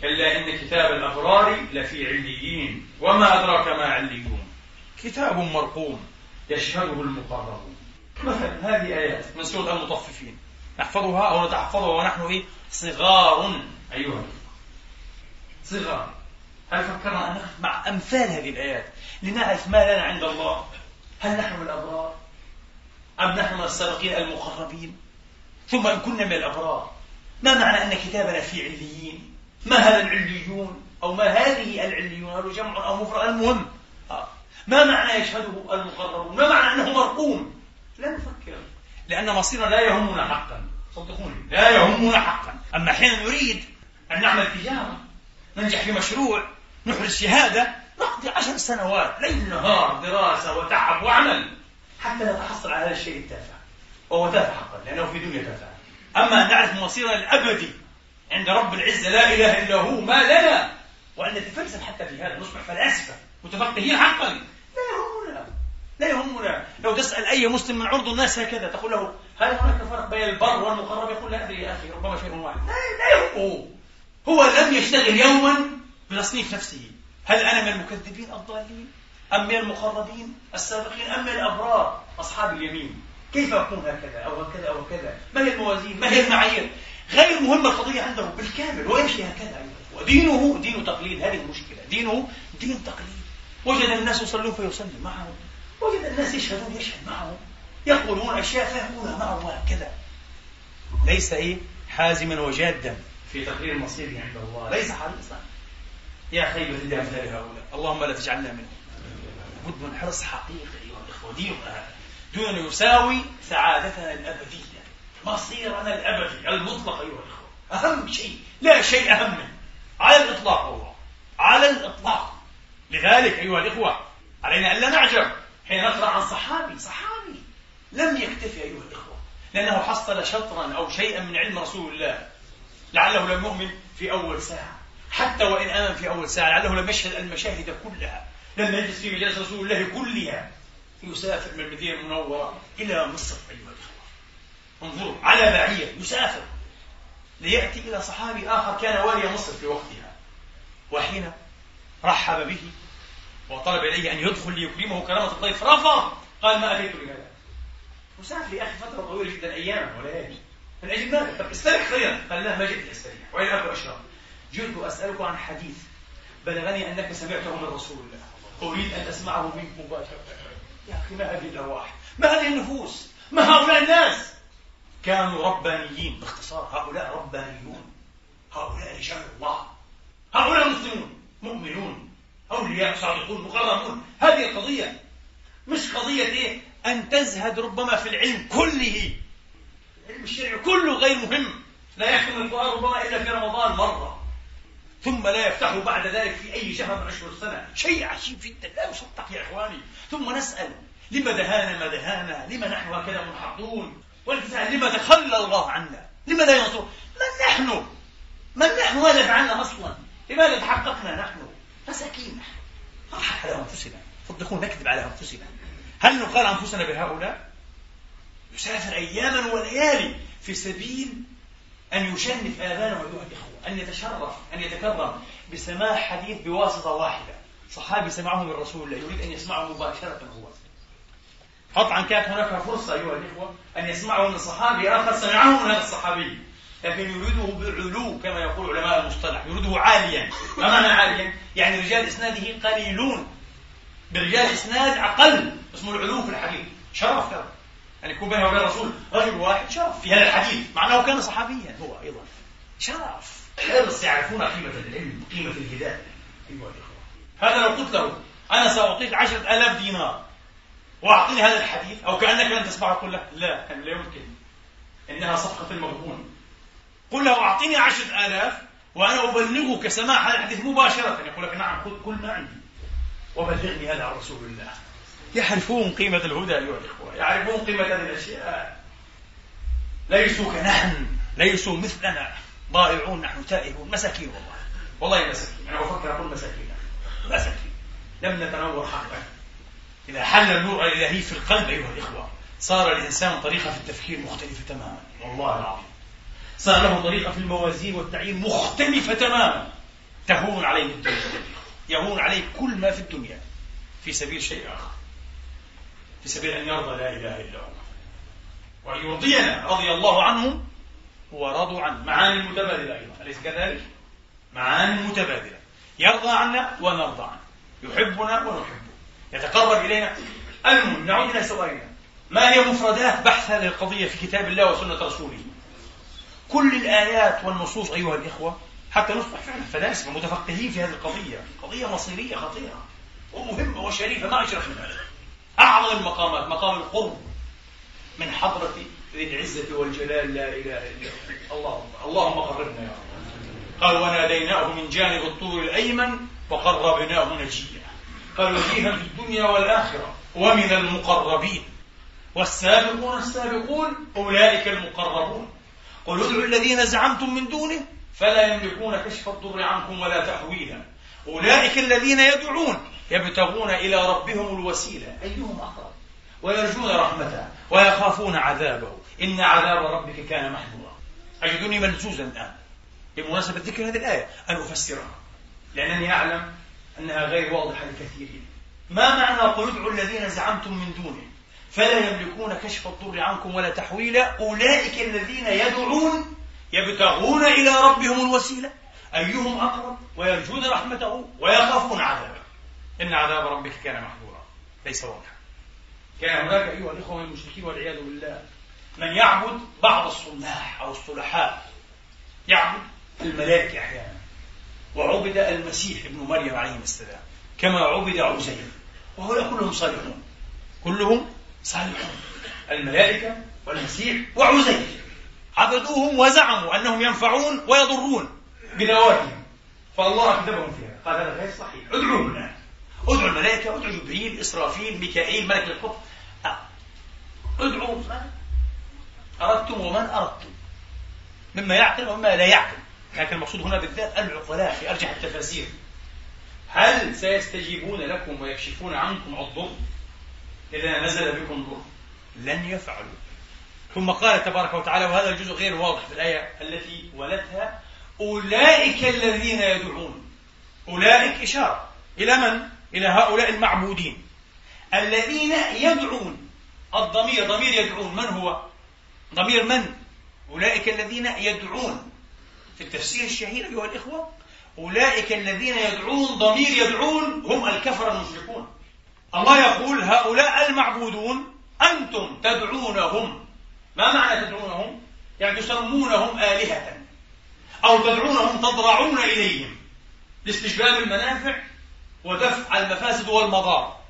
كلا إن كتاب الأبرار لفي عليين وما أدراك ما عليون. كتاب مرقوم يشهده المقربون. مثلا هذه آيات من سورة المطففين نحفظها أو نتحفظها ونحن إيه؟ صغار أيها صغار. هل فكرنا أن مع أمثال هذه الآيات لنعرف ما لنا عند الله. هل نحن من الأبرار؟ أم نحن من السابقين المقربين؟ ثم إن كنا من الأبرار ما معنى أن كتابنا في عليين؟ ما هذا العليون؟ أو ما هذه العليون؟ هل جمع أو مفرد المهم. آه. ما معنى يشهده المقربون؟ ما معنى أنه مرقوم؟ لا نفكر لأن مصيرنا لا يهمنا حقا. صدقوني لا يهمنا حقا. أما حين نريد أن نعمل تجارة ننجح في مشروع نحرز شهادة نقضي عشر سنوات ليل نهار دراسة وتعب وعمل حتى نتحصل على هذا الشيء التافه. وهو تافه حقا لأنه في دنيا تافه. أما أن نعرف مصيرنا الأبدي عند رب العزة لا إله إلا هو ما لنا؟ وأن نتفلسف حتى في هذا نصبح فلاسفة متفقهين حقا. لا يهمنا لا يهمنا. لو تسأل أي مسلم من عرض الناس هكذا تقول له هل هناك فرق بين البر والمقرب؟ يقول لا أدري يا أخي ربما شيء واحد. لا يهمه. هو لم يشتغل يوما بتصنيف نفسه. هل أنا من المكذبين الضالين؟ أم من المقربين السابقين؟ أم من الأبرار أصحاب اليمين؟ كيف أكون هكذا أو هكذا أو هكذا؟ ما هي الموازين؟ ما هي المعايير؟ غير مهمة القضية عنده بالكامل ويمشي هكذا ودينه دين تقليد هذه المشكلة. دينه دين تقليد. وجد الناس يصلون فيصلي معهم وجد الناس يشهدون يشهد معهم يقولون أشياء فيقولها معهم وهكذا. ليس إيه؟ حازما وجادا. في تقرير المصير عند الله. ليس حريصا يا خيبة لأمثال هؤلاء اللهم لا تجعلنا منهم بد من حرص حقيقي الإخوة ديننا دون يساوي سعادتنا الأبدية. مصيرنا الأبدي المطلق أيها الإخوة. أهم شيء. لا شيء أهم منه. على الإطلاق والله على الإطلاق. لذلك أيها الإخوة علينا ألا نعجب حين نقرأ عن صحابي. صحابي لم يكتفي أيها الإخوة. لأنه حصل شطرا أو شيئا من علم رسول الله. لعله لم يؤمن في أول ساعة. حتى وإن آمن في أول ساعة لعله لم يشهد المشاهد كلها. لم يجلس في مجالس رسول الله كلها. يسافر من المدينة المنورة إلى مصر أيها الإخوة. انظروا على بعير يسافر. ليأتي إلى صحابي آخر كان والي مصر في وقتها. وحين رحب به وطلب إليه أن يدخل ليكرمه كرامة الضيف رفض. قال ما أتيت لهذا مسافر يا أخي فترة طويلة جدا أياما وليالي من أجل ماذا؟ طب استريح خيرا. قال لا ما جئت لأستريح. وإلى أكو أشرب جئت أسألك عن حديث بلغني أنك سمعته من رسول الله. أريد أن أسمعه منك مباشرة. يا أخي ما هذه الأرواح ما هذه النفوس؟ ما هؤلاء الناس؟ كانوا ربانيين. باختصار هؤلاء ربانيون. هؤلاء رجال الله. هؤلاء مسلمون مؤمنون أولياء صادقون مقربون. هذه القضية مش قضية إيه؟ أن تزهد ربما في العلم كله. العلم الشرعي كله غير مهم. لا يختم القرآن ربما إلا في رمضان مرة. ثم لا يفتحه بعد ذلك في أي شهر من أشهر السنة شيء عجيب جدا. لا يصدق يا إخواني. ثم نسأل لما دهانا ما دهانا؟ لما نحن هكذا منحطون؟ والتساءل لما تخلى الله عنا؟ لما لا ينصر؟ من نحن؟ من نحن؟ ماذا فعلنا أصلا؟ لماذا تحققنا نحن؟ مساكين نحن. نضحك على أنفسنا. صدقون نكذب على أنفسنا. هل نقال أنفسنا بهؤلاء؟ يسافر أياما وليالي في سبيل أن يشنف آذانه أيها الإخوة أن يتشرف أن يتكرم بسماع حديث بواسطة واحدة. صحابي سمعه من رسول الله يريد أن يسمعه مباشرة هو. قطعا كانت هناك فرصة أيها الإخوة أن يسمعه من صحابي. آخر سمعه من هذا الصحابي. لكن يريده بعلو كما يقول علماء المصطلح. يريده عاليا. ما معنى عاليا؟ يعني رجال إسناده قليلون. برجال إسناد أقل. اسمه العلو في الحديث. شرف ترى. أن يكون بينه وبين الرسول رجل واحد شرف في هذا الحديث. مع أنه كان صحابيا هو أيضا. شرف. حرص يعرفون قيمة العلم قيمة الهداية. أيها الإخوة. هذا لو قلت له أنا سأعطيك عشرة آلاف دينار وأعطيني هذا الحديث أو كأنك لن تسمعه قل له لا لا يمكن. إنها صفقة المغبون. قل له أعطيني عشرة آلاف وأنا أبلغك سماع هذا الحديث مباشرة. يقول لك نعم كل ما عندي وبلغني هذا عن رسول الله. يعرفون قيمة الهدى أيها الإخوة. يعرفون قيمة هذه الأشياء. ليسوا كنحن ليسوا مثلنا. ضائعون نحن تائهون. مساكين والله. والله مساكين. أنا بفكر أقول مساكين. مساكين. لم نتنور حقا. إذا حل النور الإلهي في القلب أيها الإخوة صار الإنسان طريقة في التفكير مختلفة تماما. والله العظيم. صار له طريقة في الموازين والتعيين مختلفة تماما. تهون عليه الدنيا. يهون عليه كل ما في الدنيا. في سبيل شيء آخر. في سبيل أن يرضى لا إله إلا هو وأن يرضينا رضي الله عنهم ورضوا عنه معاني متبادلة أيضا. أليس كذلك؟ معاني متبادلة. يرضى عنا ونرضى عنه. يحبنا ونحبه. يتقرب إلينا. المهم نعود إلى سؤالنا. ما هي مفردات بحث هذه القضية في كتاب الله وسنة رسوله؟ كل الآيات والنصوص أيها الإخوة حتى نصبح فعلا فلاسفة متفقهين في هذه القضية. قضية مصيرية خطيرة ومهمة وشريفة ما أشرف من هذا أعظم المقامات مقام القرب من حضرة ذي العزة والجلال لا إله إلا الله اللهم قربنا يا رب. قال وناديناه من جانب الطور الأيمن وقربناه نجيا. قال وجيها في الدنيا والآخرة ومن المقربين. والسابقون السابقون أولئك المقربون. قل ادعوا الذين زعمتم من دونه فلا يملكون كشف الضر عنكم ولا تحويلا. أولئك الذين يدعون يبتغون إلى ربهم الوسيلة. أيهم أقرب؟ ويرجون رحمته ويخافون عذابه. إن عذاب ربك كان محذورا. أجدني ملزوزا الآن. بمناسبة ذكر هذه الآية أن أفسرها. لأنني أعلم أنها غير واضحة لكثيرين ما معنى قل ادعوا الذين زعمتم من دونه فلا يملكون كشف الضر عنكم ولا تحويلا. أولئك الذين يدعون يبتغون إلى ربهم الوسيلة. أيهم أقرب ويرجون رحمته ويخافون عذابه. إن عذاب ربك كان محظورا ليس واضحا. كان هناك أيها الإخوة المشركين والعياذ بالله. من يعبد بعض الصلاح أو الصلحاء. يعبد الملائكة أحيانا. وعبد المسيح ابن مريم عليه السلام كما عبد عزير. وهؤلاء كلهم صالحون. كلهم صالحون. الملائكة والمسيح وعزير. عبدوهم وزعموا أنهم ينفعون ويضرون بدواتهم فالله أكذبهم فيها. قال هذا غير صحيح. ادعوهم الآن ادعوا الملائكة ادعوا جبريل إسرافيل ميكائيل ملك القطب آه. ادعوا. أردتم ومن أردتم. مما يعقل ومما لا يعقل. لكن المقصود هنا بالذات العقلاء في أرجح التفاسير هل سيستجيبون لكم ويكشفون عنكم الضر إذا نزل بكم ضر. لن يفعلوا. ثم قال تبارك وتعالى وهذا الجزء غير واضح في الآية التي ولتها أولئك الذين يدعون. أولئك إشارة. إلى من؟ إلى هؤلاء المعبودين. الذين يدعون. الضمير ضمير يدعون. من هو؟ ضمير من؟ أولئك الذين يدعون. في التفسير الشهير أيها الإخوة أولئك الذين يدعون ضمير يدعون هم الكفر المشركون. الله يقول هؤلاء المعبودون أنتم تدعونهم. ما معنى تدعونهم؟ يعني تسمونهم آلهة. أو تدعونهم تضرعون إليهم. لاستجلاب المنافع ودفع المفاسد والمضار.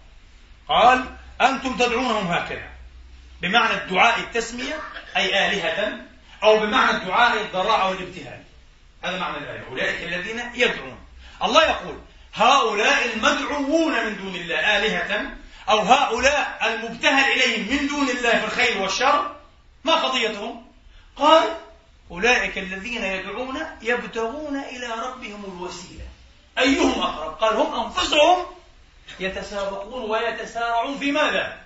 قال أنتم تدعونهم هكذا. بمعنى الدعاء التسمية أي آلهة أو بمعنى الدعاء الضراعة والابتهال هذا معنى الآية أولئك الذين يدعون. الله يقول هؤلاء المدعوون من دون الله آلهة أو هؤلاء المبتهل إليهم من دون الله في الخير والشر ما قضيتهم قال أولئك الذين يدعون يبتغون إلى ربهم الوسيلة. أيهم أقرب؟ قال هم أنفسهم يتسابقون ويتسارعون في ماذا؟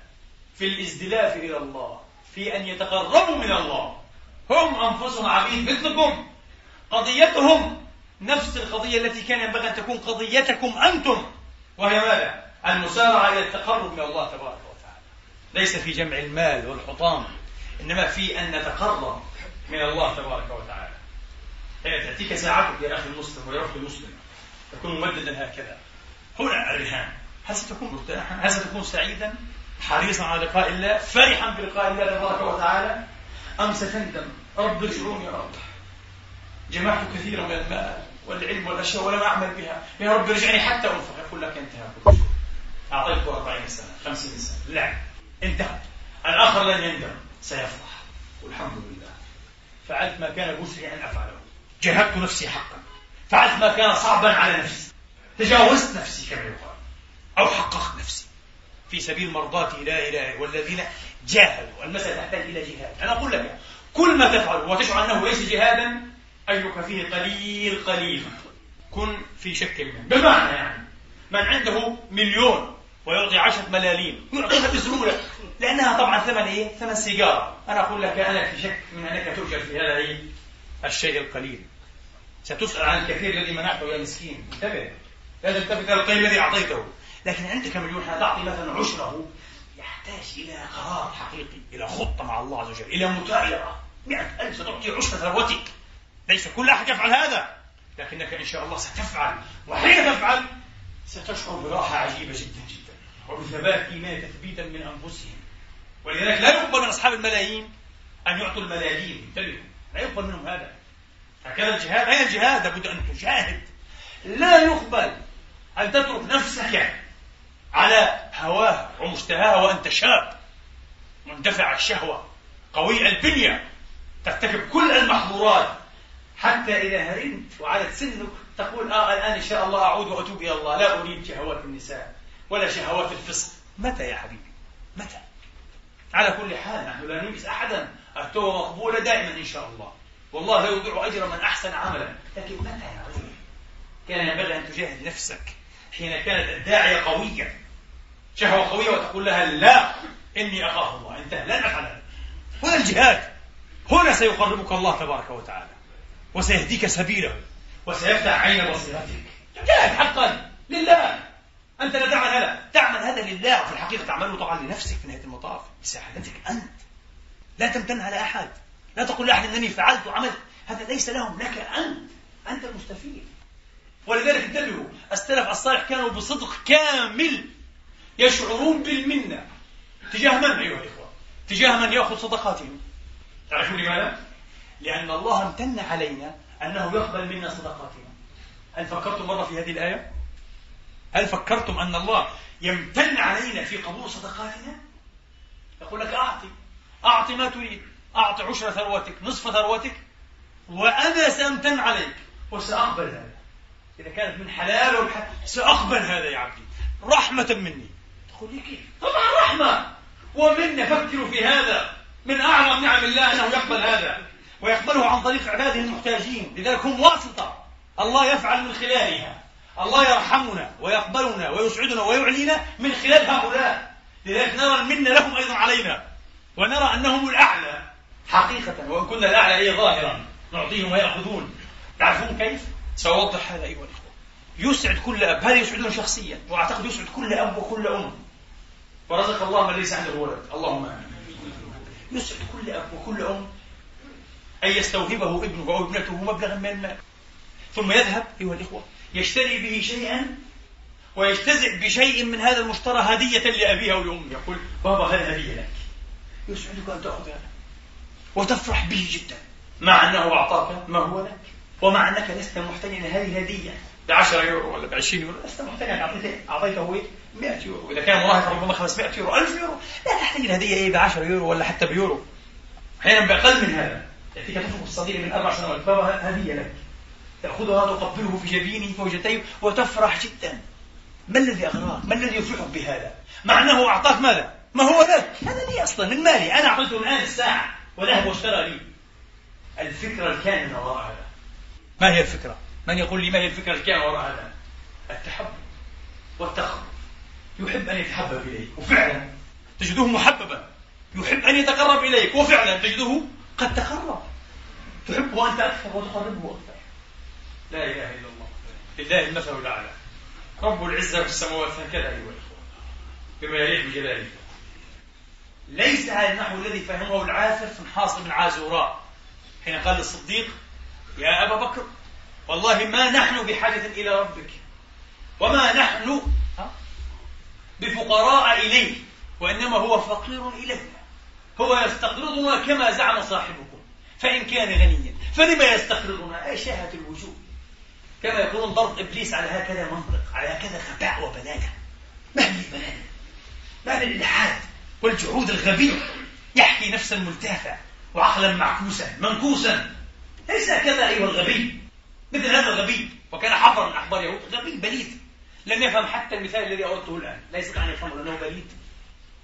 في الازدلاف إلى الله. في أن يتقربوا من الله. هم أنفسهم عبيد مثلكم. قضيتهم نفس القضية التي كان ينبغي أن تكون قضيتكم أنتم. وهي ماذا؟ المسارعة إلى التقرب من الله تبارك وتعالى. ليس في جمع المال والحطام إنما في أن نتقرب من الله تبارك وتعالى. هي تأتيك ساعتك يا أخي المسلم ويا أختي المسلم تكون ممددا هكذا. هنا الرهان. هل ستكون مرتاحا؟ هل ستكون سعيدا؟ حريصا على لقاء الله؟ فرحا بلقاء الله تبارك وتعالى؟ أم ستندم؟ رب ارجعوني يا رب. جمعت كثيرا من المال والعلم والأشياء ولم أعمل بها. يا رب ارجعني حتى أنفق. يقول لك انتهى. كل شيء اعطيته 40 سنة 50 سنة. لا انتهى الآخر لن يندم. سيفرح. والحمد لله. فعلت ما كان بوسعي أن أفعله. جهدت نفسي حقا. فعلت ما كان صعبا على نفسي. تجاوزت نفسي كما يقال. أو حققت نفسي. في سبيل مرضاة لا إله والذين جاهدوا. المسألة تحتاج إلى جهاد. أنا أقول لك كل ما تفعل وتشعر أنه ليس جهادا أيك فيه قليل قليل. كن في شك منه. بمعنى يعني من عنده مليون ويعطي عشرة ملاليم يعطيها بسهولة لأنها طبعا ثمن إيه؟ ثمن سيجارة. أنا أقول لك أنا في شك من أنك تؤجر في هذا؟ الشيء القليل. ستسأل عن الكثير الذي منحته يا مسكين. انتبه. لا تلتفت إلى القليل الذي أعطيته. لكن عندك مليون تعطي مثلا عشره يحتاج إلى قرار حقيقي إلى خطة مع الله عز وجل إلى متائرة مئة ألف ستعطي عشر ثروتك. ليس كل أحد يفعل هذا. لكنك إن شاء الله ستفعل. وحين تفعل ستشعر براحة عجيبة جدا جدا. وبثبات إيمان تثبيتا من أنفسهم. ولذلك لا يقبل من أصحاب الملايين أن يعطوا الملايين. انتبهوا. لا يقبل منهم هذا. هكذا الجهاد أين الجهاد؟ لابد أن تجاهد. لا يقبل أن تترك نفسك على هواه ومشتهاها وأنت شاب. مندفع الشهوة قوي البنية ترتكب كل المحظورات. حتى إذا هرمت وعلت سنك تقول آه الآن إن شاء الله أعود وأتوب إلى الله. لا أريد شهوات النساء ولا شهوات الفسق. متى يا حبيبي؟ متى؟ على كل حال نحن لا نلبس أحدا. التوبة مقبولة دائما إن شاء الله. والله لا يضيع أجر من أحسن عملا. لكن متى يا رجل؟ كان ينبغي أن تجاهد نفسك. حين كانت الداعية قوية شهوة قوية وتقول لها لا إني أخاف الله. انتهى لن أفعل هذا. هنا الجهاد. هنا سيقربك الله تبارك وتعالى وسيهديك سبيله وسيفتح عين بصيرتك. جاهد حقا لله. أنت لا تعمل هذا. تعمل هذا لله. وفي الحقيقة تعمله طبعا لنفسك في نهاية المطاف لسعادتك أنت. لا تمتن على أحد لا تقول لأحد أنني فعلت وعملت. هذا ليس لهم لك أنت. أنت المستفيد. ولذلك انتبهوا السلف الصالح كانوا بصدق كامل يشعرون بالمنة تجاه من أيها الإخوة تجاه من يأخذ صدقاتهم تعرفون لماذا؟ لأن الله امتن علينا أنه يقبل منا صدقاتنا هل فكرتم مرة في هذه الآية؟ هل فكرتم أن الله يمتن علينا في قبول صدقاتنا؟ يقول لك أعطي أعطي ما تريد أعطي عشر ثروتك نصف ثروتك وأنا سأمتن عليك وسأقبل هذا إذا كانت من حلال والحلال سأقبل هذا يا عبدي. رحمة مني. تقول لي كيف؟ طبعا رحمة. ومنا فكروا في هذا. من أعظم نعم الله أنه يقبل هذا. ويقبله عن طريق عباده المحتاجين. لذلك هم واسطة. الله يفعل من خلالها. الله يرحمنا ويقبلنا ويسعدنا ويعلينا من خلال هؤلاء. لذلك نرى المنة لهم أيضا علينا. ونرى أنهم الأعلى. حقيقة. وإن كنا الأعلى هي ظاهرا. نعطيهم ويأخذون. تعرفون كيف؟ سأوضح هذا أيها الإخوة. يسعد كل أب. هذا يسعدون شخصيا؟ وأعتقد يسعد كل أب وكل أم. ورزق الله من ليس عنده ولد. اللهم آمين. يسعد كل أب وكل أم أن يستوهبه ابنه أو ابنته مبلغا من المال. ثم يذهب أيها الإخوة يشتري به شيئا ويجتزع بشيء من هذا المشترى هدية لأبيه أو لأمه. يقول بابا هذا هدية لك. يسعدك أن تأخذ هذا وتفرح به جدا مع أنه أعطاك ما هو لك. ومع أنك لست محتنيا هذه الهدية ب 10 يورو ولا ب 20 يورو؟ لست محتنيا أعطيته أعطيته 100 يورو. إذا كان مراهق ربما 500 يورو 1000 يورو. لا تحتاج الهدية إيه؟ ب 10 يورو ولا حتى بيورو. أحيانا بأقل من هذا. يأتيك طفل صغير من أربع سنوات. بابا هدية لك. تأخذها تقبله في جبينه فوجتيه وتفرح جدا. ما الذي أغراك؟ ما الذي يفرحك بهذا؟ مع أنه أعطاك ماذا؟ ما هو لك؟ هذا لي أصلا من مالي. أنا أعطيته الآن الساعة وذهب واشترى لي. الفكرة الكامنة وراء هذا. ما هي الفكرة؟ من يقول لي ما هي الفكرة؟ الكامنة وراء هذا؟ التحبب والتقرب يحب أن يتحبب إليك وفعلا تجده محببا. يحب أن يتقرب إليك وفعلا تجده قد تقرب. تحبه أنت أكثر وتقربه أكثر. لا إله إلا الله. لله المثل الأعلى. رب العزة في السماوات هكذا أيها الإخوة. بما يليق بجلاله ليس على النحو الذي فهمه حاصل بن عازوراء. حين قال للصديق يا أبا بكر والله ما نحن بحاجة إلى ربك وما نحن بفقراء إليه وإنما هو فقير إلينا. هو يستقرضنا كما زعم صاحبكم فإن كان غنيا فلما يستقرضنا؟ أي شاهت الوجوه. كما يقولون ضرب إبليس على هكذا منطق على هكذا غباء وبلادة ما هي البلادة ما هي الإلحاد والجحود الغبي يحكي نفسا ملتاثة وعقلا معكوسا منكوسا. ليس هكذا؟ أيها الغبي. مثل هذا الغبي. وكان حبرا من أحبار يهود. غبي بليد. لم يفهم حتى المثال الذي أردته الآن. لا يستطيع أن يفهمه لأنه بليد.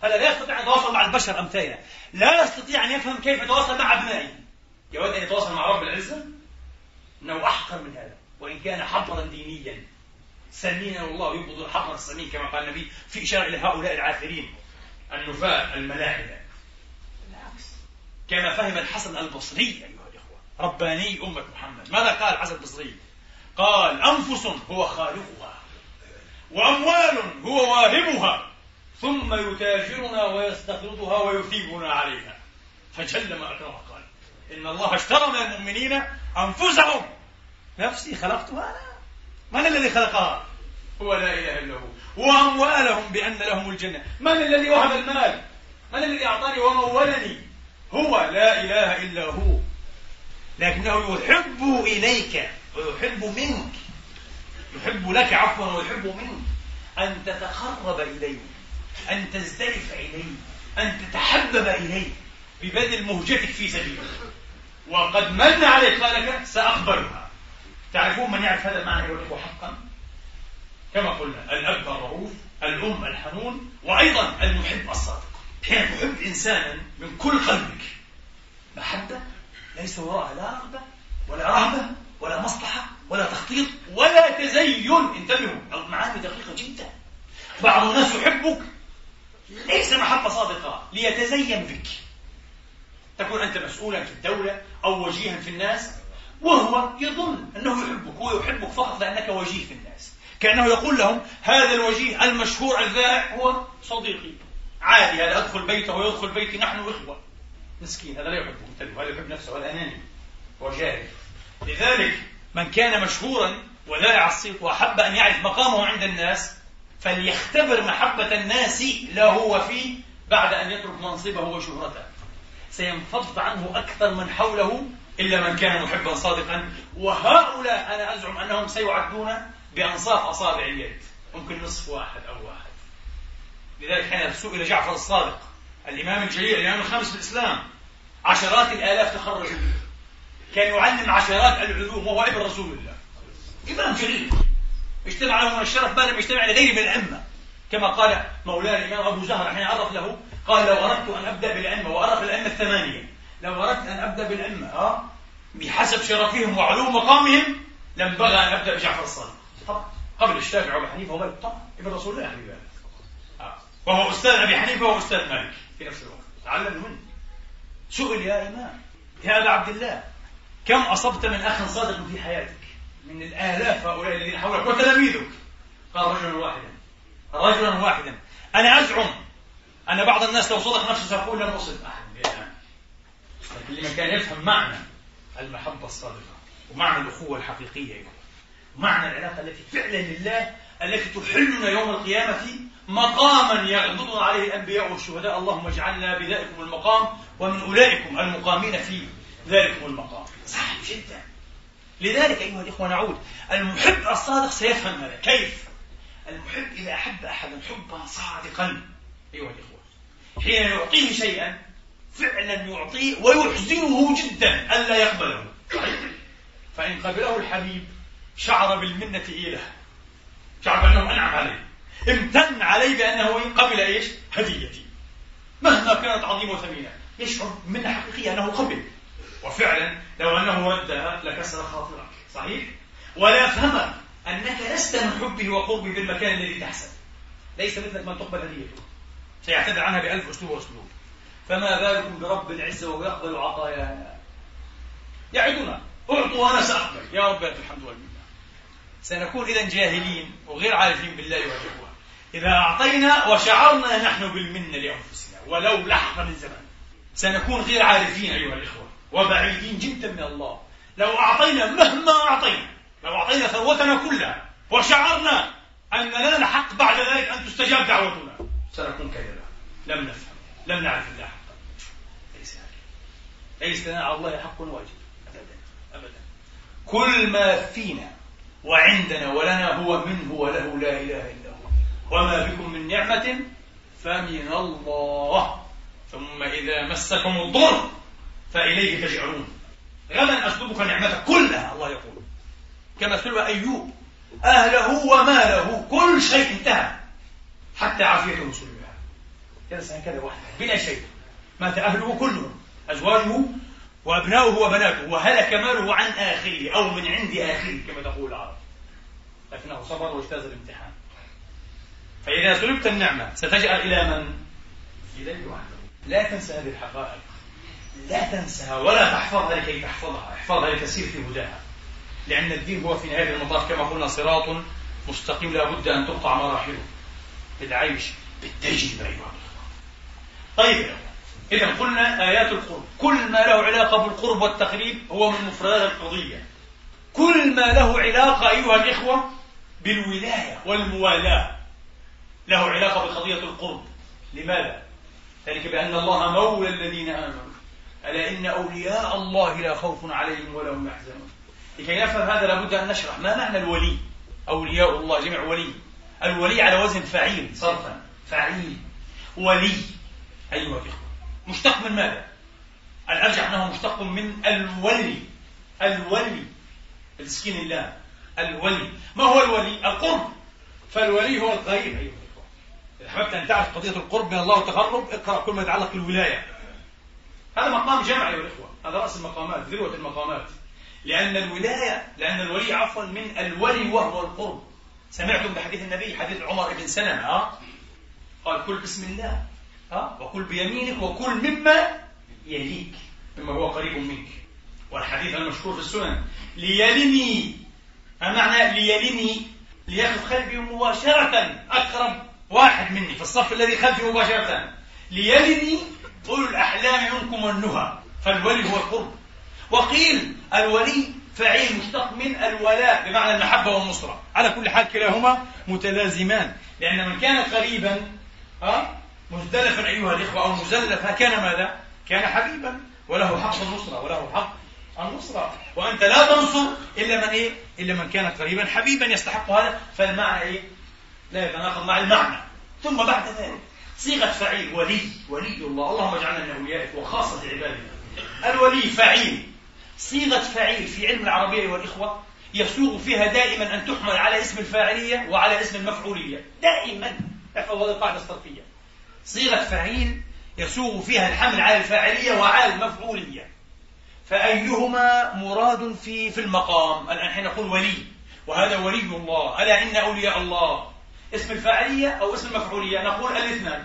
هذا لا يستطيع أن يتواصل مع البشر أمثالنا لا يستطيع أن يفهم كيف يتواصل مع أبنائه. يود أن يتواصل مع رب العزة؟ إنه أحقر من هذا. وإن كان حبرا دينيا. سمينا والله يبغض الحبر السمين كما قال النبي في إشارة إلى هؤلاء العاثرين. النفاة الملاحدة. بالعكس كما فهم الحسن البصري أيها الإخوة رباني أمة محمد. ماذا قال الحسن البصري قال أنفس هو خالقها وأموال هو واهبها ثم يتاجرنا ويستقرضها ويثيبنا عليها. فجل ما أكرمه قال إن الله اشترى من المؤمنين أنفسهم. نفسي خلقتها أنا. من الذي خلقها؟ هو لا إله إلا هو. وأموالهم بأن لهم الجنة. من الذي وهب المال؟ من الذي أعطاني ومولني؟ هو لا إله إلا هو. لكنه يحب إليك ويحب منك. يحب لك عفوا ويحب منك. أن تتقرب إليه أن تزدرف إليه أن تتحبب إليه ببذل مهجتك في سبيله. وقد من عليك قال لك سأقبلها تعرفون من يعرف هذا المعنى يحب حقا؟ كما قلنا الأب الرؤوف الأم الحنون وأيضا المحب الصادق. حين تحب إنسانا من كل قلبك؟ محبة ليس وراءها لا رغبة ولا رهبة ولا مصلحة ولا تخطيط ولا تزين. انتبهوا المعاني دقيقة جدا. بعض الناس يحبك. ليس محبة صادقة. ليتزين بك. تكون أنت مسؤولا في الدولة أو وجيها في الناس وهو يظن أنه يحبك. هو يحبك فقط لأنك وجيه في الناس. كأنه يقول لهم هذا الوجيه المشهور الذائع هو صديقي. عادي هذا أدخل بيته ويدخل بيتي نحن إخوة. مسكين هذا لا يحبه انتبهوا هذا يحب نفسه هذا أناني وجاري لذلك من كان مشهورا وذائع الصيت وأحب أن يعرف مقامه عند الناس فليختبر محبة الناس له وفيه بعد أن يترك منصبه وشهرته. سينفض عنه أكثر من حوله إلا من كان محبا صادقا. وهؤلاء أنا أزعم أنهم سيعدون بأنصاف أصابع اليد ممكن نصف واحد أو واحد. لذلك حين سئل جعفر الصادق الإمام الجليل الإمام الخامس في الإسلام عشرات الآلاف تخرجوا كان يعلم عشرات العلوم وهو ابن رسول الله. إمام جليل. اجتمع له من الشرف ما لم يجتمع لغيره من الأئمة. كما قال مولانا الإمام أبو زهر حين عرف له قال لو أردت أن أبدأ بالأئمة وأعرف الأئمة الثمانية لو أردت أن أبدأ بالأئمة أه بحسب شرفهم وعلو مقامهم لم بغى أن أبدأ بجعفر الصادق. طبعا قبل الشافعي وأبو حنيفة ومالك طبعا ابن رسول الله حبيبي آه. وهو أستاذ أبي حنيفة وأستاذ مالك. في نفس الوقت تعلم منه سئل يا إمام. يا أبا عبد الله كم أصبت من أخ صادق في حياتك؟ من الآلاف هؤلاء الذين حولك وتلاميذك. قال رجلا واحدا. رجلا واحدا. أنا أزعم أن بعض الناس لو صدق نفسه سيقول لم أصب أحد. لكن لمن كان يفهم معنى المحبة الصادقة ومعنى الأخوة الحقيقية. معنى العلاقة التي فعلا لله التي تحلنا يوم القيامة مقاما يغضبنا عليه الأنبياء والشهداء. اللهم اجعلنا بذلكم المقام ومن أولئكم المقامين في ذلكم المقام. صعب جدا. لذلك أيها الإخوة نعود. المحب الصادق سيفهم هذا. كيف؟ المحب إذا أحب أحدا حبا صادقا. أيها الإخوة حين يعطيه شيئا فعلا يعطيه ويحزنه جدا ألا يقبله. فإن قبله الحبيب شعر بالمنة إله شعر بأنه أنعم عليه. امتن عليه بأنه قبل إيش؟ هديتي. مهما كانت عظيمة وثمينة يشعر بمنة حقيقية أنه قبل. وفعلا لو أنه ردها لكسر خاطرك صحيح؟ ولا يفهمك أنك لست من حبه وقربه بالمكان الذي تحسن ليس مثلك من تقبل هديته. سيعتذر عنها بألف أسلوب وأسلوب. فما بالكم برب العزة وهو يقبل عطايانا يعدنا. أعطوا وأنا سأقبل. يا رب الحمد والمنة سنكون إذا جاهلين وغير عارفين بالله والإخوة إذا أعطينا وشعرنا نحن بالمنة لأنفسنا ولو لحظة من زمان سنكون غير عارفين أيها الإخوة وبعيدين جدا من الله. لو أعطينا مهما أعطينا لو أعطينا ثروتنا كلها وشعرنا أن لنا حق بعد ذلك أن تستجاب دعوتنا سنكون كذبا لم نفهم لم نعرف الله حقا. ليس ليس لنا على الله حق واجب. أبدا أبدا. كل ما فينا وعندنا ولنا هو منه وله لا إله إلا وما بكم من نعمة فمن الله. ثم إذا مسكم الضر فإليه تجعلون. غدا أسلبك نعمتك كلها الله يقول. كما سلب أيوب. أهله وماله كل شيء انتهى. حتى عافيته سلبها جلس هكذا وحده بلا شيء. مات أهله كلهم أزواجه وأبناؤه وبناته. وهلك ماله عن آخره أو من عند آخره كما تقول العرب. لكنه صبر واجتاز الامتحان. فإذا سلبت النعمة ستجعل إلى من؟ إليه وحده لا تنسى هذه الحقائق. لا تنسها ولا تحفظها لكي تحفظها. احفظها لتسير في هداها. لأن الدين هو في نهاية المطاف كما قلنا صراط مستقيم لا بد أن تقطع مراحله. للعيش بالتجربة أيها الأخوة. طيب إذا قلنا آيات القرب. كل ما له علاقة بالقرب والتقريب هو من مفردات القضية. كل ما له علاقة أيها الإخوة بالولاية والموالاة. له علاقة بقضية القرب. لماذا؟ ذلك بأن الله مولى الذين آمنوا. ألا إن أولياء الله لا خوف عليهم ولا هم يحزنون. لكي نفهم هذا لابد أن نشرح ما معنى الولي. أولياء الله جمع ولي. الولي على وزن فعيل صرفا. فعيل. ولي. أيها الإخوة. مشتق من ماذا؟ الأرجح أنه مشتق من الولي. الولي. بتسكين الله الولي. ما هو الولي؟ القرب. فالولي هو القريب أيها حببت أن تعرف قضية القرب من الله والتقرب اقرأ كل ما يتعلق بالولاية. هذا مقام جمع أيها الإخوة هذا رأس المقامات ذروة المقامات. لأن الولاية لأن الولي عفوا من الولي وهو القرب. سمعتم بحديث النبي حديث عمر بن سلمة ها؟ قال كل بسم الله. ها؟ وكل بيمينك وكل مما يليك. مما هو قريب منك. والحديث المشهور في السنن ليلني ما معنى ليلني ليأخذ خلفي مباشرة أقرب واحد مني في الصف الذي خلفي مباشرة. ليلني أولو الأحلام منكم والنهى فالولي هو القرب. وقيل الولي فعيل مشتق من الولاء بمعنى المحبة والنصرة. على كل حال كلاهما متلازمان. لأن من كان قريبا ها مزدلفا أيها الإخوة أو مزلفا كان ماذا؟ كان حبيبا. وله حق النصرة وله حق النصرة. وأنت لا تنصر إلا من إيه؟ إلا من كان قريبا. حبيبا يستحق هذا فالمعنى إيه؟ لا يتناقض مع المعنى. ثم بعد ذلك صيغة فعيل ولي ولي الله. اللهم اجعلنا من أوليائك وخاصة عبادك الولي فعيل. صيغة فعيل في علم العربية والإخوة يسوغ فيها دائما أن تحمل على اسم الفاعلية وعلى اسم المفعولية. دائما. احفظ هذه القاعدة الصرفية صيغة فعيل يسوغ فيها الحمل على الفاعلية وعلى المفعولية. فأيهما مراد في في المقام؟ الآن حين نقول ولي. وهذا ولي الله. ألا إن أولياء الله؟ اسم الفاعلية أو اسم المفعولية. نقول الاثنان.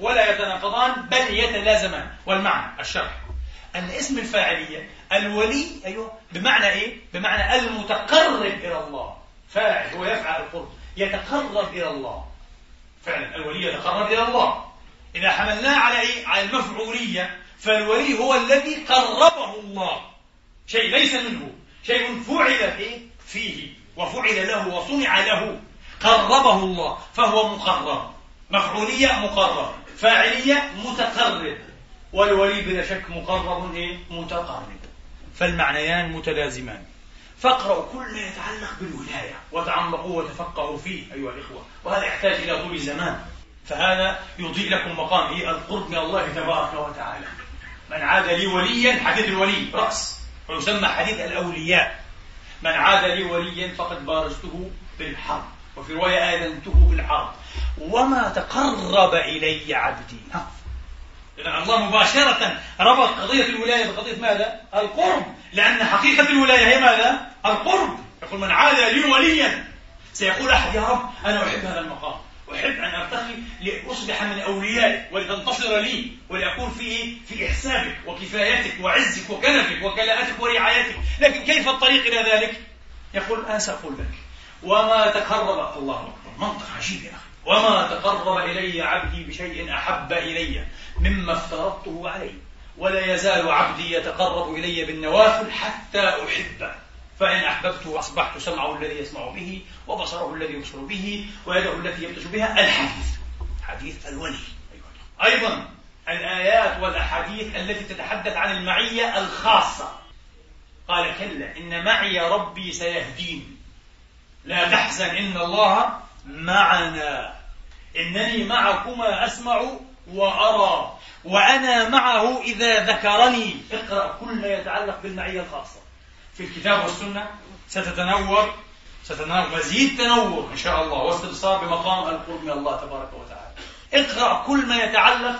ولا يتناقضان بل يتلازمان. والمعنى الشرح. أن اسم الفاعلية الولي أيوه بمعنى إيه؟ بمعنى المتقرب إلى الله. فاعل هو يفعل القرب. يتقرب إلى الله. فعلا الولي يتقرب إلى الله. إذا حملناه على إيه؟ على المفعولية فالولي هو الذي قربه الله. شيء ليس منه. شيء فعل فيه فيه وفعل له وصنع له. قربه الله فهو مقرب. مفعولية مقرب. فاعلية متقرب. والولي بلا شك مقرب إيه؟ متقرب. فالمعنيان متلازمان. فاقرأوا كل ما يتعلق بالولاية وتعمقوا وتفقهوا فيه أيها الإخوة. وهذا يحتاج إلى طول زمان فهذا يضيء لكم مقام إيه؟ القرب من الله تبارك وتعالى. من عاد لي وليا حديث الولي رأس. ويسمى حديث الأولياء. من عاد لي وليا فقد بارزته بالحرب. وفي رواية آذنته بالحرب وما تقرب إلي عبدي ها. الله مباشرة ربط قضية الولاية بقضية ماذا؟ القرب لأن حقيقة الولاية هي ماذا؟ القرب يقول من عاد لي وليا سيقول أحد يا رب أنا أحب هذا المقام أحب أن أرتقي لأصبح من أوليائك ولتنتصر لي ولأكون في في إحسابك وكفايتك وعزك وكنفك وكلاءتك ورعايتك لكن كيف الطريق إلى ذلك؟ يقول أنا سأقول لك وما تقرب الله أكبر. منطق عجيب يا أخي. وما تقرب إلي عبدي بشيء أحب إلي مما افترضته عليه ولا يزال عبدي يتقرب إلي بالنوافل حتى أحبه. فإن أحببته أصبحت سمعه الذي يسمع به وبصره الذي يبصر به ويده التي يبطش بها الحديث. حديث الولي. أيضا الآيات والأحاديث التي تتحدث عن المعية الخاصة. قال كلا إن معي ربي سيهدين. لا تحزن إن الله معنا. إنني معكما أسمع وأرى وأنا معه إذا ذكرني. اقرأ كل ما يتعلق بالمعية الخاصة. في الكتاب والسنة ستتنور ستنور مزيد تنور إن شاء الله واستبصار بمقام القرب من الله تبارك وتعالى. اقرأ كل ما يتعلق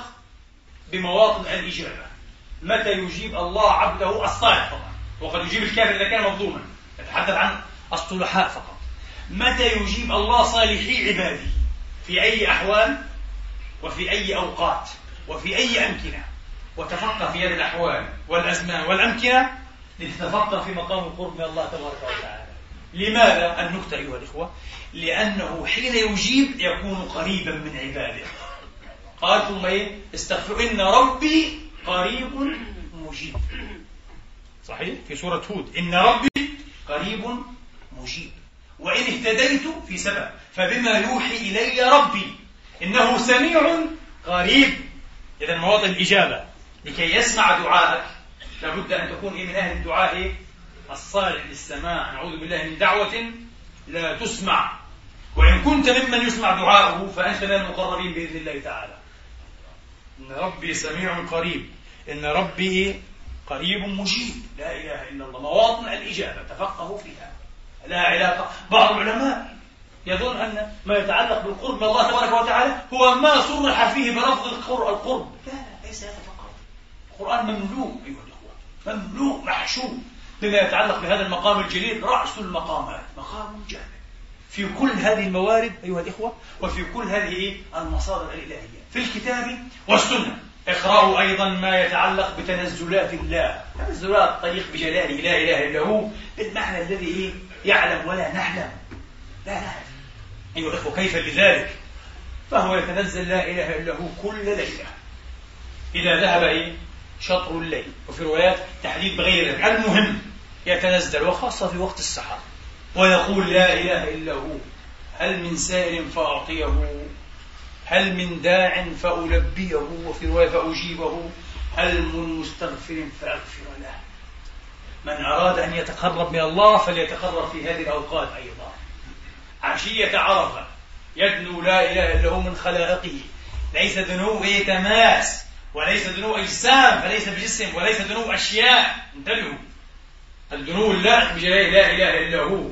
بمواطن الإجابة. متى يجيب الله عبده الصالح طبعا وقد يجيب الكافر إذا كان مظلوما. يتحدث عن الصلحاء فقط. متى يجيب الله صالحي عباده في أي أحوال؟ وفي أي أوقات؟ وفي أي أمكنة؟ وتفقه في هذه الأحوال والأزمان والأمكنة؟ لتتفقه في مقام القرب من الله تبارك وتعالى. لماذا؟ النكتة أيها الإخوة لأنه حين يجيب يكون قريبا من عباده. قال ثم إيه؟ استغفر إن ربي قريب مجيب. صحيح؟ في سورة هود. إن ربي قريب مجيب. وإن اهتديت في سبب. فبما يوحي إلي ربي إنه سميع قريب. إذا مواطن الإجابة. لكي يسمع دعاءك لابد أن تكون إيه من أهل الدعاء إيه؟ الصالح للسماع. نعوذ بالله من دعوة لا تسمع. وإن كنت ممن يسمع دعاءه فأنت من المقربين بإذن الله تعالى. إن ربي سميع قريب. إن ربي قريب مجيب. لا إله إلا الله. مواطن الإجابة. تفقهوا فيها. لا علاقة. بعض العلماء يظن أن ما يتعلق بالقرب من الله تبارك وتعالى هو ما صرح فيه بلفظ القرب. لا لا ليس هذا فقط. القرآن مملوء أيها الأخوة. مملوء محشو بما يتعلق بهذا المقام الجليل رأس المقامات مقام جامع. في كل هذه الموارد أيها الإخوة وفي كل هذه المصادر الإلهية. في الكتاب والسنة. اقرأوا أيضا ما يتعلق بتنزلات الله. تنزلات طريق بجلاله لا إله إلا هو بالمعنى الذي يعلم ولا نعلم. لا نعلم. أيها الأخوة كيف لذلك فهو يتنزل لا إله إلا هو كل ليلة. إذا ذهب إيه؟ شطر الليل وفي روايات تحديد بغير المهم يتنزل وخاصة في وقت السحر ويقول لا إله إلا هو. هل من سائل فأعطيه؟ هل من داع فألبيه؟ وفي رواية فأجيبه هل من مستغفر فأغفر له؟ من أراد أن يتقرب من الله فليتقرب في هذه الأوقات أيضا. عشية عرفة يدنو لا إله إلا هو من خلائقه. ليس دنو تماس وليس دنو أجسام فليس بجسم وليس دنو أشياء. انتبهوا. الدنو اللائق بجلاله لا إله إلا هو.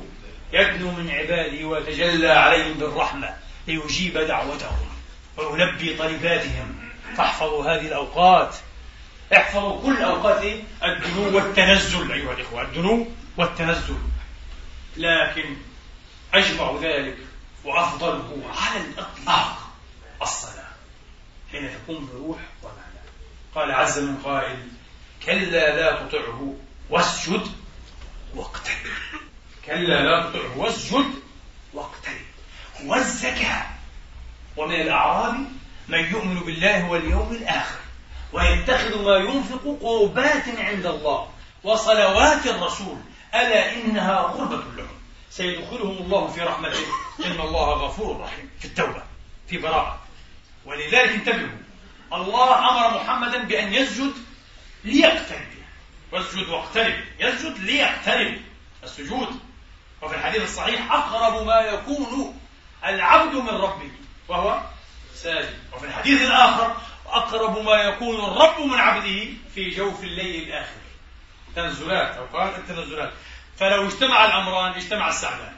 يدنو من عباده ويتجلى عليهم بالرحمة ليجيب دعوتهم ويلبي طلباتهم فاحفظوا هذه الأوقات. احفظوا كل أوقات الدنو والتنزل أيها الإخوة الدنو والتنزل. لكن أجمع ذلك وأفضله على الإطلاق الصلاة حين تكون بروح ومعنى قال عز من قائل كلا لا تطعه واسجد واقترب. كلا لا تطعه واسجد واقترب. والزكاة ومن الأعراب من يؤمن بالله واليوم الآخر. ويتخذ ما ينفق قربات عند الله وصلوات الرسول. ألا إنها قربة لهم. سيدخلهم الله في رحمته. إن الله غفور رحيم. في التوبة في براءة. ولذلك انتبهوا. الله أمر محمدا بأن يسجد ليقترب. واسجد واقترب. يسجد ليقترب. السجود. وفي الحديث الصحيح أقرب ما يكون العبد من ربه وهو ساجد. وفي الحديث الآخر أقرب ما يكون الرب من عبده في جوف الليل الآخر. تنزلات أو قال التنزلات. فلو اجتمع الأمران اجتمع السعدان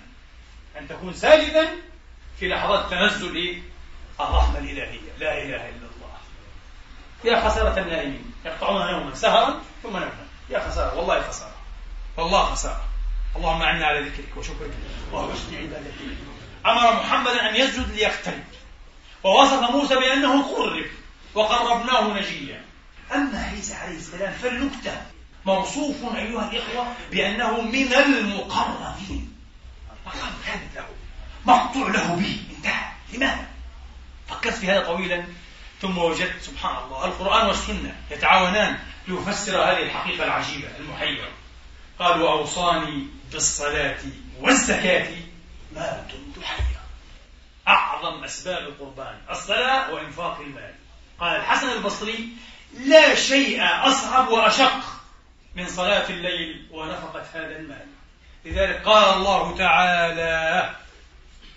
أن تكون ساجدا في لحظات تنزل؟ الرحمة الإلهية. لا إله إلا الله. يا خسارة النائمين. يقطعون نوما سهرا ثم نوما. يا خسارة والله خسارة. والله خسارة. اللهم أعنا على ذكرك وشكرك. وحسن عبادتك أمر محمدا أن يسجد ليقترب. ووصف موسى بأنه قرب. وقربناه نجيا. أما عيسى عليه السلام فالنكتة موصوف أيها الإخوة بأنه من المقربين. مقام ثابت له مقطوع له به. انتهى. لماذا؟ فكرت في هذا طويلا ثم وجدت سبحان الله القرآن والسنة يتعاونان ليفسر هذه الحقيقة العجيبة المحيرة. قال وأوصاني بالصلاة والزكاة ما دمت حيا. أعظم أسباب القربان الصلاة وإنفاق المال. قال الحسن البصري لا شيء أصعب وأشق من صلاة الليل ونفقة هذا المال. لذلك قال الله تعالى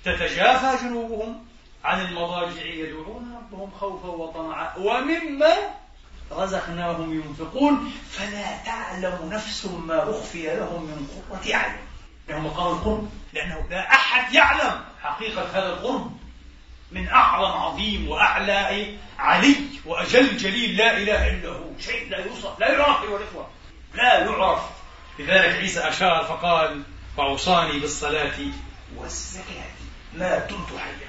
تتجافى جنوبهم عن المضاجع يدعون ربهم خوفا وطمعا ومما رزقناهم ينفقون. فلا تعلم نفس ما أخفي لهم من قرة أعين. لأنه مقام القرب لأنه لا أحد يعلم حقيقة هذا القرب. من أعظم عظيم وأعلى علي وأجل جليل لا إله إلا هو. شيء لا يوصف لا يعرف أيها الإخوة لا يعرف. لذلك عيسى أشار فقال وأوصاني بالصلاة والزكاة ما دمت حيا.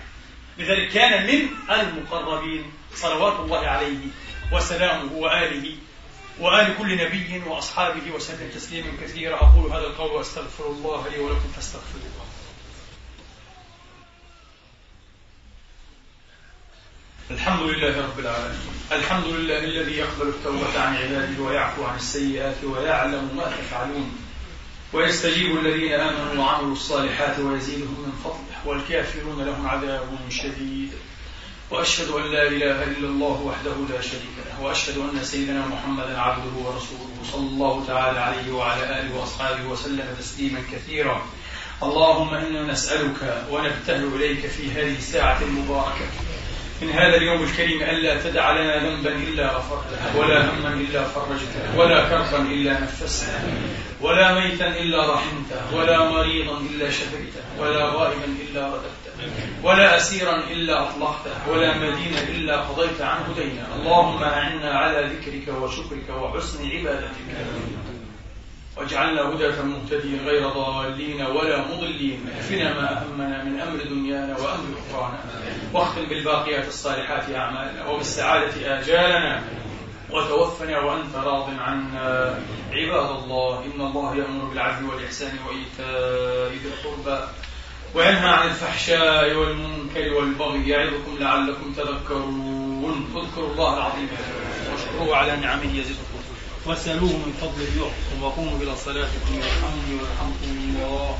لذلك كان من المقربين صلوات الله عليه وسلامه وآله وآل كل نبي وأصحابه وسلم تسليما كثيرا. أقول هذا القول وأستغفر الله لي ولكم فاستغفروه. الحمد لله رب العالمين. الحمد لله الذي يقبل التوبة عن عباده ويعفو عن السيئات ويعلم ما تفعلون. ويستجيب الذين آمنوا وعملوا الصالحات ويزيدهم من فضله. والكافرون لهم عذاب شديد. وأشهد أن لا إله إلا الله وحده لا شريك له. وأشهد أن سيدنا محمدا عبده ورسوله صلى الله تعالى عليه وعلى آله وأصحابه وسلم تسليما كثيرا. اللهم إنا نسألك ونبتهل إليك في هذه الساعة المباركة. من هذا اليوم الكريم ألا تدع لنا ذنبا إلا غفرته ولا هما إلا فرجته ولا كربا إلا نفسته ولا ميتا إلا رحمته ولا مريضا إلا شفيته ولا غائبا إلا رددته ولا أسيرا إلا أطلقته ولا مدينا إلا قضيت عنه دينا. اللهم أعنا على ذكرك وشكرك وحسن عبادتك. واجعلنا هداة مهتدين غير ضالين ولا مضلين. اكفنا ما أهمنا من أمر دنيانا وأمر أخرانا. واختم بالباقيات الصالحات أعمالنا وبالسعادة آجالنا. وتوفنا وأنت راض عنا. عباد الله إن الله يأمر بالعدل والإحسان وإيتاء ذي القربى وينهى عن الفحشاء والمنكر والبغي يعظكم لعلكم تذكرون. اذكروا الله العظيم واشكروه على نعمه يزدكم. واسألوه من فضله يعطكم وقوموا إلى صلاتكم يرحمني ويرحمكم الله